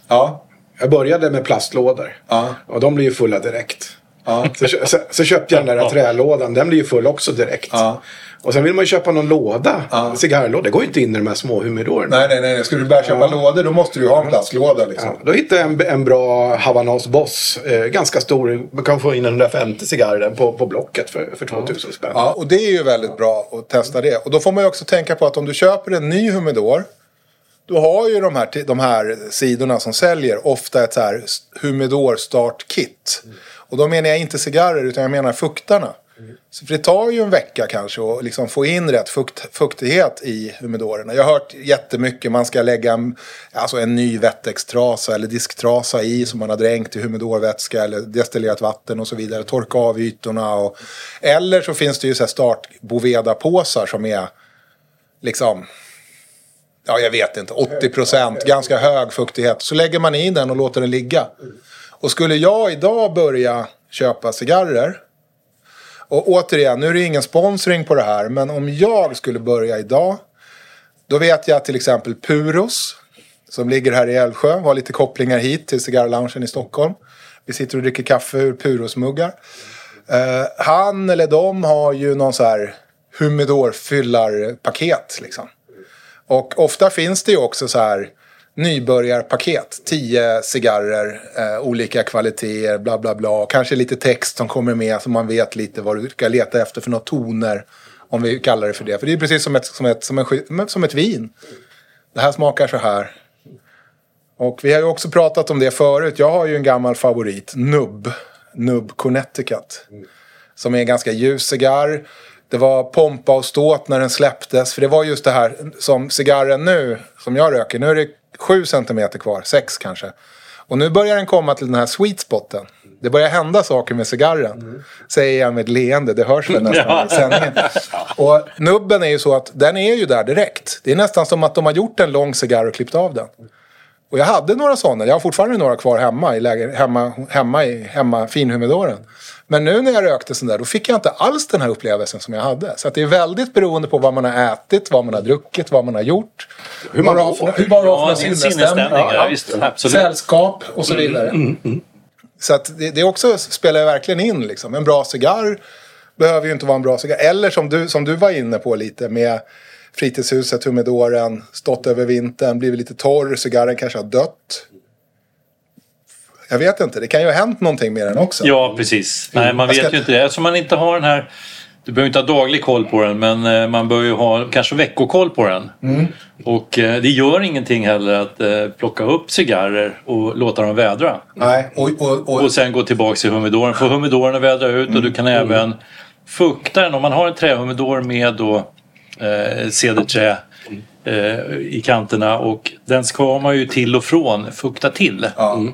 [SPEAKER 1] Ja.
[SPEAKER 2] Jag började med plastlådor.
[SPEAKER 1] Ja.
[SPEAKER 2] Och de blir ju fulla direkt.
[SPEAKER 1] Ja.
[SPEAKER 2] Så, så, så köpte jag den där trälådan, den blir ju full också direkt.
[SPEAKER 1] Ja.
[SPEAKER 2] Och sen vill man ju köpa någon låda,
[SPEAKER 1] Ja.
[SPEAKER 2] cigarrlåda. Det går ju inte in i de här små humidorerna.
[SPEAKER 1] Nej, nej, nej. Skulle du börja köpa lådor då måste du ha en plastlåda liksom.
[SPEAKER 2] Ja, då hittade jag en, en bra Havanos Boss. Eh, ganska stor. Man kan få in en 150 cigarrer på, på Blocket för, för 2000 spänn.
[SPEAKER 1] Ja, och det är ju väldigt bra att testa det. Och då får man ju också tänka på att om du köper en ny humidor. Då har ju de här, de här sidorna som säljer ofta ett så här humidor start kit. Och då menar jag inte cigarrer utan jag menar fuktarna. Så för det tar ju en vecka kanske att liksom få in rätt fukt, fuktighet i humidorerna. Jag har hört jättemycket, man ska lägga en, alltså en ny wettextrasa eller disktrasa i som man har dränkt i humidorvätska eller destillerat vatten och så vidare. Torka av ytorna och... Eller så finns det ju så start Boveda-påsar som är liksom... Ja, jag vet inte. 80 procent, ganska hög fuktighet. Så lägger man i den och låter den ligga. Och skulle jag idag börja köpa cigarrer och återigen, nu är det ingen sponsring på det här, men om jag skulle börja idag, då vet jag att till exempel Puros, som ligger här i Älvsjö, har lite kopplingar hit till cigarrloungen i Stockholm. Vi sitter och dricker kaffe ur Puros-muggar. Eh, han eller de har ju någon så här humidorfyllarpaket. Liksom. Och ofta finns det ju också så här nybörjarpaket. Tio cigarrer, eh, olika kvaliteter, bla bla bla. Kanske lite text som kommer med så man vet lite vad du ska leta efter för några toner. Om vi kallar det för det. För det är precis som ett, som ett, som en, som ett vin. Det här smakar så här. Och vi har ju också pratat om det förut. Jag har ju en gammal favorit, Nubb. Nubb Connecticut. Som är en ganska ljus cigarr. Det var pompa och ståt när den släpptes. För det var just det här som cigarren nu, som jag röker. Nu är det sju centimeter kvar, sex kanske. Och nu börjar den komma till den här sweet spoten. Det börjar hända saker med cigarren. Mm. Säger jag med ett leende, det hörs väl nästan i sändningen. Och nubben är ju så att den är ju där direkt. Det är nästan som att de har gjort en lång cigarr och klippt av den. Och jag hade några sådana. Jag har fortfarande några kvar hemma i, läge, hemma, hemma i hemma, finhumidoren. Men nu när jag rökte sån där, då fick jag inte alls den här upplevelsen som jag hade. Så det är väldigt beroende på vad man har ätit, vad man har druckit, vad man har gjort.
[SPEAKER 3] Hur man har för, hur man har för sinnesstämning. Ja, ja, visst,
[SPEAKER 1] Sällskap och så mm, vidare. Mm, mm, mm. Så att det, det också spelar verkligen in. Liksom. En bra cigarr behöver ju inte vara en bra cigarr. Eller som du, som du var inne på lite med fritidshuset, humidoren, stått över vintern, blivit lite torr, cigarren kanske har dött. Jag vet inte, det kan ju ha hänt någonting med den också.
[SPEAKER 3] Ja, precis. Nej, man vet ska... ju inte det. Eftersom man inte har den här du behöver inte ha daglig koll på den men eh, man bör ju ha kanske veckokoll på den. Mm. Och eh, det gör ingenting heller att eh, plocka upp cigarrer och låta dem vädra.
[SPEAKER 1] Nej. Och, och, och...
[SPEAKER 3] och sen gå tillbaks till humidoren. Få humidoren att vädra ut mm. och du kan mm. även fukta den. Om man har en trähumidor med då eh, cederträ eh, i kanterna och den ska man ju till och från fukta till. Mm.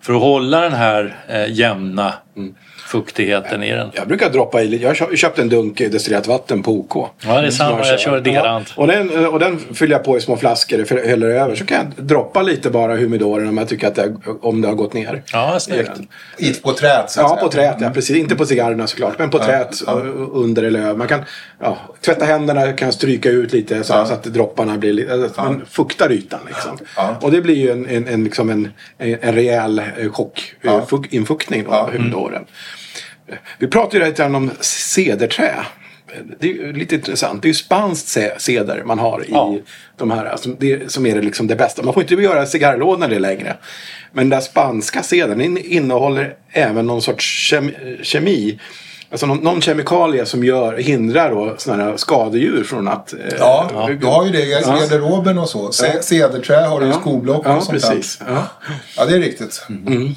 [SPEAKER 3] För att hålla den här eh, jämna mm fuktigheten i den.
[SPEAKER 2] Jag brukar droppa i lite. Jag köpte en dunk destillerat vatten på OK.
[SPEAKER 3] Ja, det är samma. Jag kör likadant.
[SPEAKER 2] Ja, och, den, och den fyller jag på i små flaskor och häller över. Så kan jag droppa lite bara humidoren om jag tycker att det, om det har gått ner.
[SPEAKER 3] Ja, snyggt.
[SPEAKER 1] på trät?
[SPEAKER 2] Ja, på trät. Ja, precis. Inte på cigarrerna såklart. Men på ja, trät ja. under eller över. Man kan ja, tvätta händerna, kan stryka ut lite så, så att dropparna blir lite... Man fuktar ytan liksom. Och det blir ju en, en, en, liksom en, en rejäl chock, ja. infuktning då, av humidoren. Mm. Vi pratar ju lite om cederträ. Det är lite intressant. Det är ju spanskt ceder man har i ja. de här. Alltså det, som är det, liksom det bästa. Man får inte göra cigarrlådor det längre. Men den där spanska cedern innehåller även någon sorts kem, kemi. Alltså någon, någon kemikalie som gör, hindrar då sådana här skadedjur från att...
[SPEAKER 1] Eh, ja, ja, du har ju det i garderoben och så. Cederträ har du i skoblock och
[SPEAKER 2] ja,
[SPEAKER 1] sånt
[SPEAKER 2] precis.
[SPEAKER 1] där. Ja. ja, det är riktigt. Mm.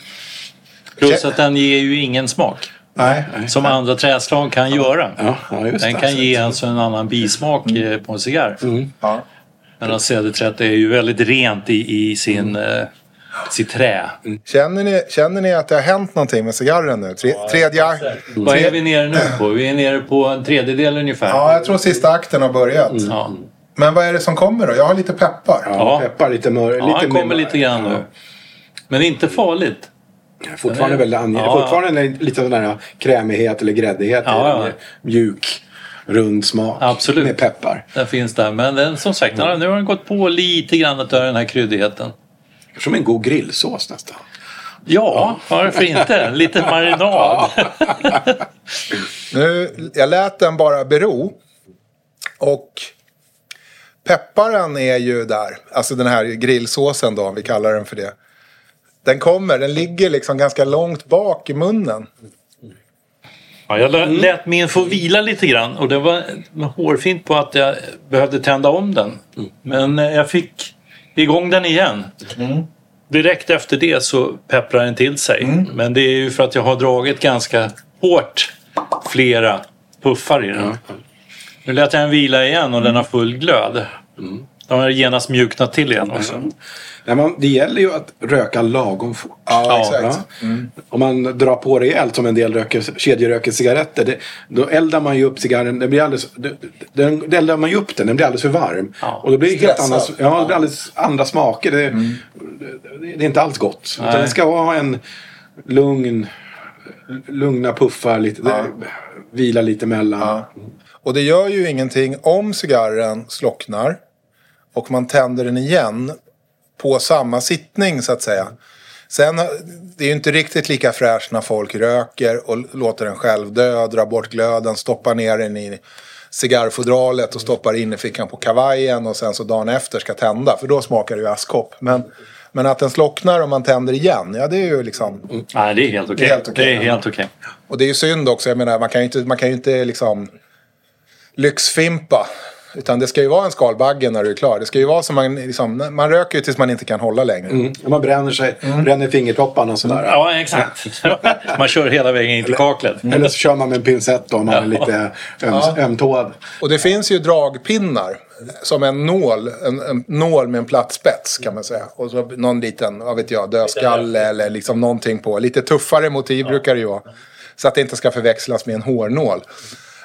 [SPEAKER 3] Plus att den ger ju ingen smak.
[SPEAKER 1] Nej.
[SPEAKER 3] Som andra träslag kan göra.
[SPEAKER 2] Ja, ja,
[SPEAKER 3] den kan ge alltså en annan bismak mm. Eh, på en cigarr. Mm. Ja. Medan är ju väldigt rent i, i sin, mm. eh, sitt trä.
[SPEAKER 1] Mm. Känner, ni, känner ni att det har hänt någonting med cigarren nu? Tre, ja, tredje akt?
[SPEAKER 3] Vad är vi nere nu på? Vi är nere på en tredjedel ungefär.
[SPEAKER 1] Ja, jag tror sista akten har börjat. Mm. Ja. Men vad är det som kommer då? Jag har lite peppar.
[SPEAKER 2] Ja, peppar lite mör.
[SPEAKER 3] Ja, lite kommer lite grann nu. Men inte farligt.
[SPEAKER 2] Fortfarande väldigt angenäm. Ja, Fortfarande lite sån där krämighet eller gräddighet. Ja, ja. Mjuk, rund smak.
[SPEAKER 3] Absolut.
[SPEAKER 2] Med peppar.
[SPEAKER 3] Den finns där. Men den, som sagt, mm. nu har den gått på lite grann av den här kryddigheten.
[SPEAKER 2] Som en god grillsås nästan.
[SPEAKER 3] Ja, varför inte? Lite marinad.
[SPEAKER 1] nu, jag lät den bara bero. Och pepparen är ju där. Alltså den här grillsåsen då, om vi kallar den för det. Den kommer, den ligger liksom ganska långt bak i munnen.
[SPEAKER 3] Ja, jag mm. lät min få vila lite grann och det var hårfint på att jag behövde tända om den. Mm. Men eh, jag fick igång den igen. Mm. Direkt efter det så pepprar den till sig. Mm. Men det är ju för att jag har dragit ganska hårt flera puffar i den. Mm. Nu lät jag den vila igen och den har full glöd. Mm. De har genast mjuknat till igen också.
[SPEAKER 2] Nej, man, det gäller ju att röka lagom fort.
[SPEAKER 1] Ja, exakt. Ja.
[SPEAKER 2] Mm. Om man drar på rejält som en del röker, kedjeröker cigaretter. Det, då eldar man ju upp cigarren. Den blir alldeles, den, det eldar man ju upp den. Den blir alldeles för varm. Ja. Och då blir det helt andra, ja, det blir alldeles andra smaker. Det, mm. det, det är inte alls gott. Utan det ska ha en lugn, lugna puffar. Lite, ja. vila lite mellan.
[SPEAKER 1] Och det gör ju ingenting om cigarren slocknar och man tänder den igen på samma sittning så att säga. Sen, det är ju inte riktigt lika fräscht när folk röker och låter den själv dö, drar bort glöden, stoppar ner den i cigarrfodralet och stoppar in i fickan på kavajen och sen så dagen efter ska tända. För då smakar det ju askkopp. Men, men att den slocknar och man tänder igen, ja det är ju liksom...
[SPEAKER 3] Nej, det är helt okej.
[SPEAKER 1] Det är helt okej,
[SPEAKER 3] Det är helt okej.
[SPEAKER 1] Och det är ju synd också, jag menar man kan ju inte, man kan ju inte liksom lyxfimpa. Utan det ska ju vara en skalbagge när du är klar. Det ska ju vara som man, liksom, man röker ju tills man inte kan hålla längre.
[SPEAKER 2] Mm. Man bränner sig, bränner fingertopparna och sådär.
[SPEAKER 3] Ja, exakt. Man kör hela vägen in till kaklet.
[SPEAKER 2] Eller så kör man med en pincett då om man är lite öm, ömtåad.
[SPEAKER 1] Och det finns ju dragpinnar. Som en nål, en, en nål med en platt spets kan man säga. Och så någon liten, vad vet jag, dödskalle eller liksom någonting på. Lite tuffare motiv brukar det ju vara. Så att det inte ska förväxlas med en hårnål.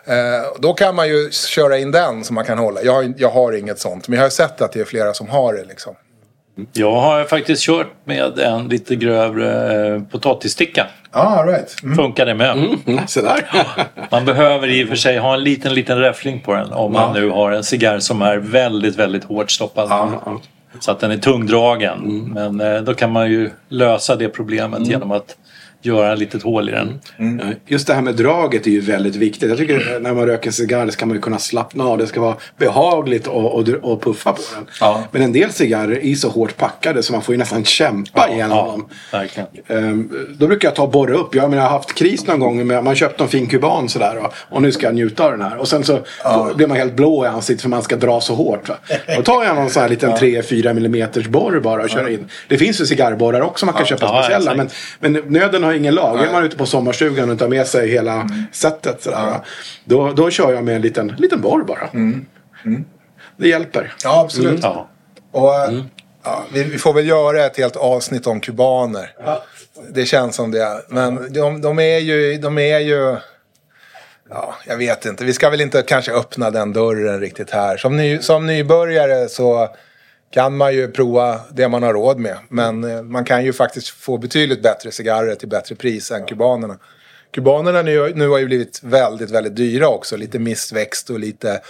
[SPEAKER 1] Eh, då kan man ju köra in den som man kan hålla. Jag, har- jag har inget sånt. Men jag har ju sett att det är flera som har det liksom.
[SPEAKER 3] Jag har faktiskt kört med en lite grövre eh, potatissticka.
[SPEAKER 1] Ja, ah, right. Mm.
[SPEAKER 3] Funkar det med.
[SPEAKER 2] Mm, där.
[SPEAKER 3] Man behöver i och för sig ha en liten, liten räffling på den om man nu har en cigarr som är väldigt, väldigt hårt stoppad. Så att den är tungdragen. Men eh, då kan man ju lösa det problemet genom att göra ett litet hål i den.
[SPEAKER 2] Ja, Just det här med draget är ju väldigt viktigt. Jag tycker när man röker en cigarr ska man ju kunna slappna av. Det ska vara behagligt och, och, och puffa på den.
[SPEAKER 1] Ja.
[SPEAKER 2] Men en del cigarrer är så hårt packade så man får ju nästan kämpa igenom
[SPEAKER 3] Ja,
[SPEAKER 2] dem.
[SPEAKER 3] verkligen.
[SPEAKER 2] Ehm, Då brukar jag ta och borra upp. Jag, menar, jag har haft kris någon gång. Med, man köpte en fin kuban sådär och, och nu ska jag njuta av den här. Och sen så då blir man helt blå i ansiktet för man ska dra så hårt. Va? Då tar jag någon sån här liten 3-4 millimeters borr bara och kör in. Det finns ju cigarrborrar också man kan köpa
[SPEAKER 3] Ja,
[SPEAKER 2] speciella. Men, men nöden har ingen lag. Är man ute på sommarstugan och tar med sig hela setet sådär, då, då kör jag med en liten, liten borr bara. Det hjälper.
[SPEAKER 1] Ja, absolut.
[SPEAKER 3] Ja.
[SPEAKER 1] Och, ja, vi, vi får väl göra ett helt avsnitt om kubaner. Det känns som det. Men de, de är ju... De är ju ja, jag vet inte. Vi ska väl inte kanske öppna den dörren riktigt här. Som, ny, som nybörjare så kan man ju prova det man har råd med. Men eh, man kan ju faktiskt få betydligt bättre cigarrer till bättre pris än kubanerna. Kubanerna nu, nu har ju blivit väldigt, väldigt dyra också. Lite missväxt och lite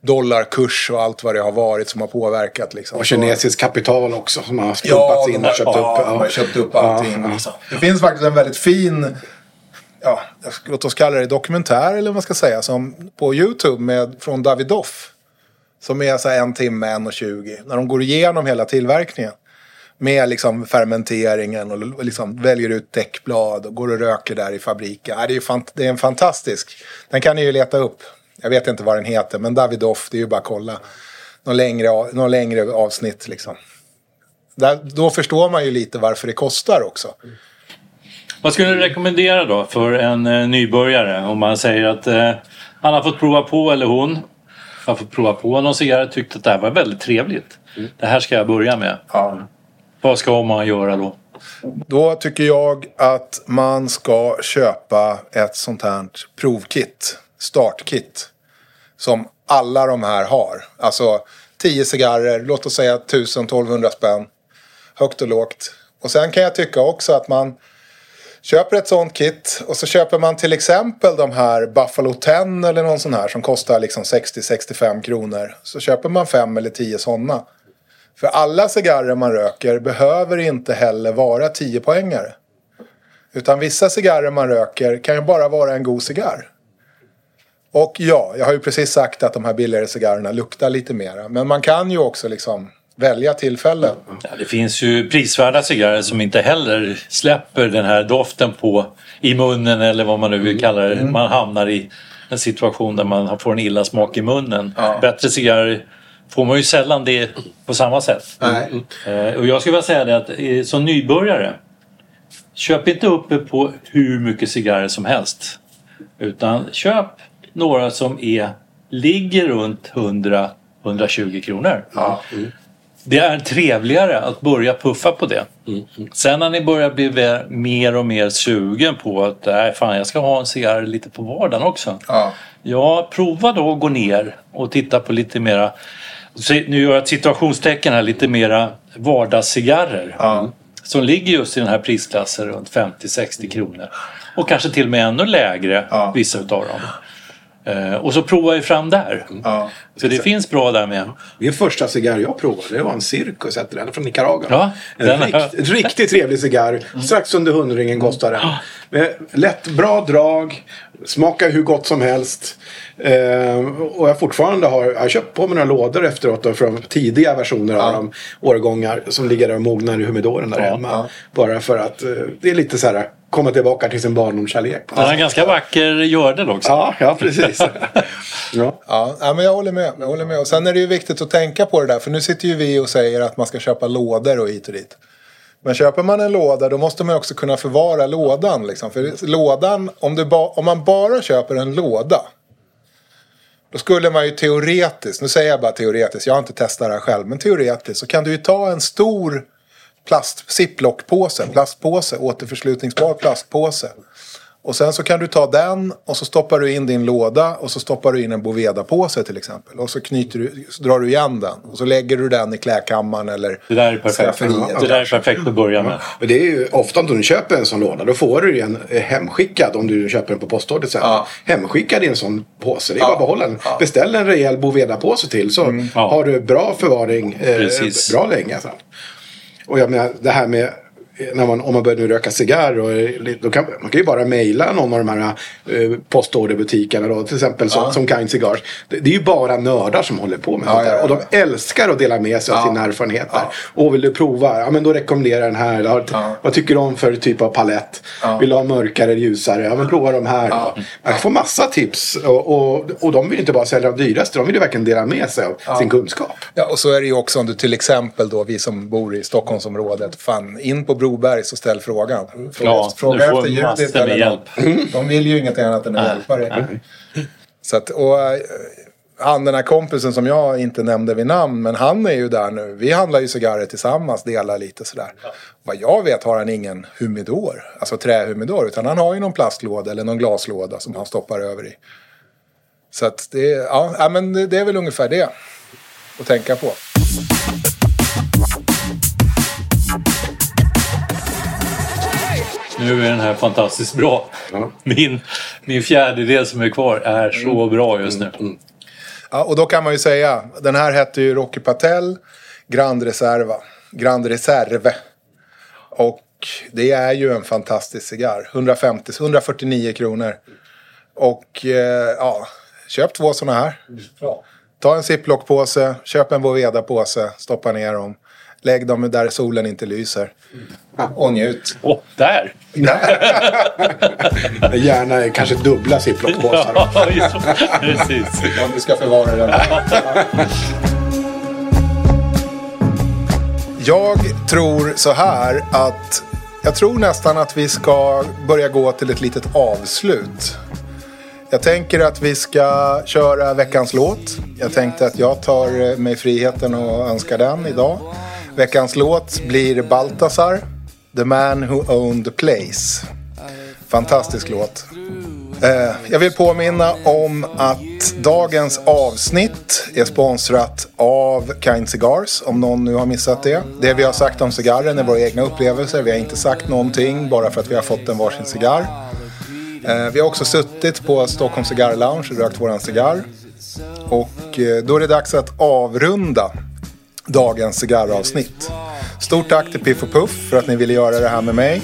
[SPEAKER 1] dollarkurs och allt vad det har varit som har påverkat. Liksom.
[SPEAKER 2] Och kinesiskt kapital också som har
[SPEAKER 1] Ja,
[SPEAKER 2] pumpats in
[SPEAKER 1] de
[SPEAKER 2] och köpt
[SPEAKER 1] ja,
[SPEAKER 2] upp.
[SPEAKER 1] de har köpt upp allting.
[SPEAKER 2] Ja, ja.
[SPEAKER 1] liksom. Det finns faktiskt en väldigt fin, ja, låt oss kalla det dokumentär eller vad man ska säga, som på YouTube med, från Davidoff. Som är så här en timme, en och tjugo. När de går igenom hela tillverkningen. Med liksom fermenteringen och liksom väljer ut däckblad och går och röker där i fabriken. Ja, det, är ju fant- det är en fantastisk. Den kan ni ju leta upp. Jag vet inte vad den heter, men Davidoff, det är ju bara att kolla. Någon längre, av- någon längre avsnitt liksom. Där, då förstår man ju lite varför det kostar också.
[SPEAKER 3] Vad skulle du rekommendera då för en eh, nybörjare? Om man säger att eh, han har fått prova på, eller hon har fått prova på någon cigarr och tyckt att det här var väldigt trevligt. Det här ska jag börja med.
[SPEAKER 1] Ja.
[SPEAKER 3] Vad ska man göra då?
[SPEAKER 1] Då tycker jag att man ska köpa ett sånt här provkit, startkit. Som alla de här har. Alltså 10 cigarrer, låt oss säga 1000-1200 spänn. Högt och lågt. Och sen kan jag tycka också att man köper ett sånt kit och så köper man till exempel de här Buffalo 10 eller någon sån här som kostar liksom 60-65 kronor. Så köper man fem eller tio sådana. För alla cigarrer man röker behöver inte heller vara 10 poängare. Utan vissa cigarrer man röker kan ju bara vara en god cigarr. Och ja, jag har ju precis sagt att de här billigare cigarrerna luktar lite mera. Men man kan ju också liksom välja tillfällen.
[SPEAKER 3] Ja, det finns ju prisvärda cigarrer som inte heller släpper den här doften på i munnen eller vad man nu vill kalla det. Man hamnar i en situation där man får en illa smak i munnen.
[SPEAKER 1] Ja.
[SPEAKER 3] Bättre cigarrer får man ju sällan det på samma sätt.
[SPEAKER 1] Nej.
[SPEAKER 3] Eh, Och jag skulle vilja säga det att eh, som nybörjare Köp inte upp på hur mycket cigarrer som helst. Utan köp några som är, ligger runt 100-120 kronor.
[SPEAKER 1] Ja.
[SPEAKER 3] Det är trevligare att börja puffa på det. Sen när ni börjar bli mer och mer sugen på att nej, fan, jag ska ha en cigarr lite på vardagen också.
[SPEAKER 1] Ja.
[SPEAKER 3] Ja, prova då att gå ner och titta på lite mera, nu gör jag ett situationstecken här, lite mera vardagscigarrer.
[SPEAKER 1] Ja.
[SPEAKER 3] Som ligger just i den här prisklassen runt 50-60 kronor. Och kanske till och med ännu lägre,
[SPEAKER 1] Ja.
[SPEAKER 3] vissa utav dem. Eh, och så provar vi fram där.
[SPEAKER 1] Ja.
[SPEAKER 3] Så det finns bra där med.
[SPEAKER 2] Min första cigarr jag provade det var en Circus, hette den, från Nicaragua.
[SPEAKER 3] Ja,
[SPEAKER 2] en
[SPEAKER 3] den
[SPEAKER 2] rikt, riktigt trevlig cigarr. Strax under hundringen kostade den. Eh, Lätt, bra drag. Smakar hur gott som helst. Eh, och jag fortfarande har, jag har köpt på mig några lådor efteråt då, från tidiga versioner av de årgångar som ligger där och mognar i humidoren där hemma. Bara för att eh, det är lite så här komma tillbaka till sin barndomskärlek.
[SPEAKER 3] Han har en ganska vacker gördel också.
[SPEAKER 2] Ja, ja precis. ja.
[SPEAKER 1] Ja, ja, men jag håller med. Jag håller med. Och sen är det ju viktigt att tänka på det där. För nu sitter ju vi och säger att man ska köpa lådor och hit och dit. Men köper man en låda då måste man också kunna förvara lådan. Liksom. För lådan, om, du ba, om man bara köper en låda. Då skulle man ju teoretiskt, nu säger jag bara teoretiskt, jag har inte testat det här själv. Men teoretiskt så kan du ju ta en stor plast, ziplockpåse, plastpåse, återförslutningsbar plastpåse. Och sen så kan du ta den och så stoppar du in din låda och så stoppar du in en Boveda-påse till exempel. Och så, knyter du, så drar du igen den och så lägger du den i klädkammaren eller
[SPEAKER 3] Det där är perfekt. Det där är perfekt att börja med.
[SPEAKER 2] Men det är ju ofta om du köper en sån låda då får du den eh, hemskickad om du köper den på postorder sen.
[SPEAKER 1] Ja.
[SPEAKER 2] Hemskickad i en sån påse. Det är
[SPEAKER 1] Ja.
[SPEAKER 2] bara att behålla den.
[SPEAKER 1] Ja.
[SPEAKER 2] Beställ en rejäl Boveda-påse till så
[SPEAKER 3] Ja.
[SPEAKER 2] har du bra förvaring eh,
[SPEAKER 3] Precis.
[SPEAKER 2] bra länge. Sen. Och jag menar det här med när man, om man börjar nu röka cigarr och eh, då kan man kan ju bara mejla någon av de här eh, postorderbutikerna då, till exempel som,
[SPEAKER 1] Ja.
[SPEAKER 2] som Kind Cigars. Det, det är ju bara nördar som håller på med
[SPEAKER 1] Ja,
[SPEAKER 2] sånt där.
[SPEAKER 1] ja, ja.
[SPEAKER 2] Och de älskar att dela med sig av sina erfarenheter. Och vill du prova, ja men då rekommenderar jag den här. Eller,
[SPEAKER 1] Ja.
[SPEAKER 2] Vad tycker du om för typ av palett? Vill du ha mörkare eller ljusare? Ja men prova de här. Då. Man kan få massa tips. Och, och, och de vill inte bara sälja de dyraste. De vill ju verkligen dela med sig av sin kunskap.
[SPEAKER 1] Ja, och så är det ju också om du till exempel då, vi som bor i Stockholmsområdet, fan in på Brobergs och ställ frågan. Fråga,
[SPEAKER 3] Ja,
[SPEAKER 1] fråga
[SPEAKER 3] du får
[SPEAKER 1] efter
[SPEAKER 3] med
[SPEAKER 1] eller
[SPEAKER 3] hjälp.
[SPEAKER 1] någon. De vill ju inget annat än att hjälpa dig. Så att, och, eh, han den här kompisen som jag inte nämnde vid namn, men han är ju där nu. Vi handlar ju cigarrer tillsammans, delar lite sådär. Vad jag vet har han ingen humidor, alltså trähumidor, utan han har ju någon plastlåda eller någon glaslåda som han stoppar över i. Så att det, ja, ja, men det det är väl ungefär det att tänka på.
[SPEAKER 3] Nu är den här fantastiskt bra.
[SPEAKER 2] Ja.
[SPEAKER 3] Min, min fjärdedel som är kvar är så bra just nu.
[SPEAKER 1] Ja, och då kan man ju säga, den här hette ju Rocky Patel Grand Reserva. Grand Reserve. Och det är ju en fantastisk cigarr. 150, 149 kronor. Och eh, ja, köp två sådana här. Ta en ziplockpåse, köp en Boveda-påse, stoppa ner dem. Lägg dem där solen inte lyser. Och njut.
[SPEAKER 3] Åh, där!
[SPEAKER 2] Gärna kanske dubbla ziplockpåsar.
[SPEAKER 3] Ja, just. Precis.
[SPEAKER 1] Om du ska förvara den. Jag tror så här att jag tror nästan att vi ska börja gå till ett litet avslut. Jag tänker att vi ska köra veckans låt. Jag tänkte att jag tar mig friheten och önskar den idag. Veckans låt blir Baltasar, The Man Who Owned the Place. Fantastisk låt. Eh, jag vill påminna om att dagens avsnitt är sponsrat av Kind Cigars, om någon nu har missat det. Det vi har sagt om cigarren är våra egna upplevelser. Vi har inte sagt någonting bara för att vi har fått en varsin cigarr. Eh, vi har också suttit på Stockholm Cigar Lounge och rökt våran cigarr. Och eh, då är det dags att avrunda dagens cigarravsnitt. Stort tack till Piff och Puff för att ni ville göra det här med mig.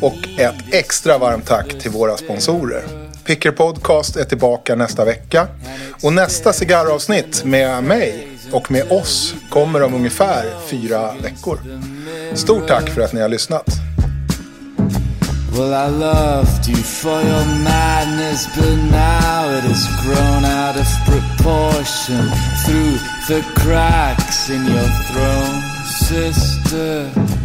[SPEAKER 1] Och ett extra varmt tack till våra sponsorer. Picker Podcast är tillbaka nästa vecka. Och nästa cigarravsnitt med mig och med oss kommer om ungefär fyra veckor. Stort tack för att ni har lyssnat.
[SPEAKER 4] Well, I loved you for your madness, but now it has grown out of proportion through the cracks in your throne, sister.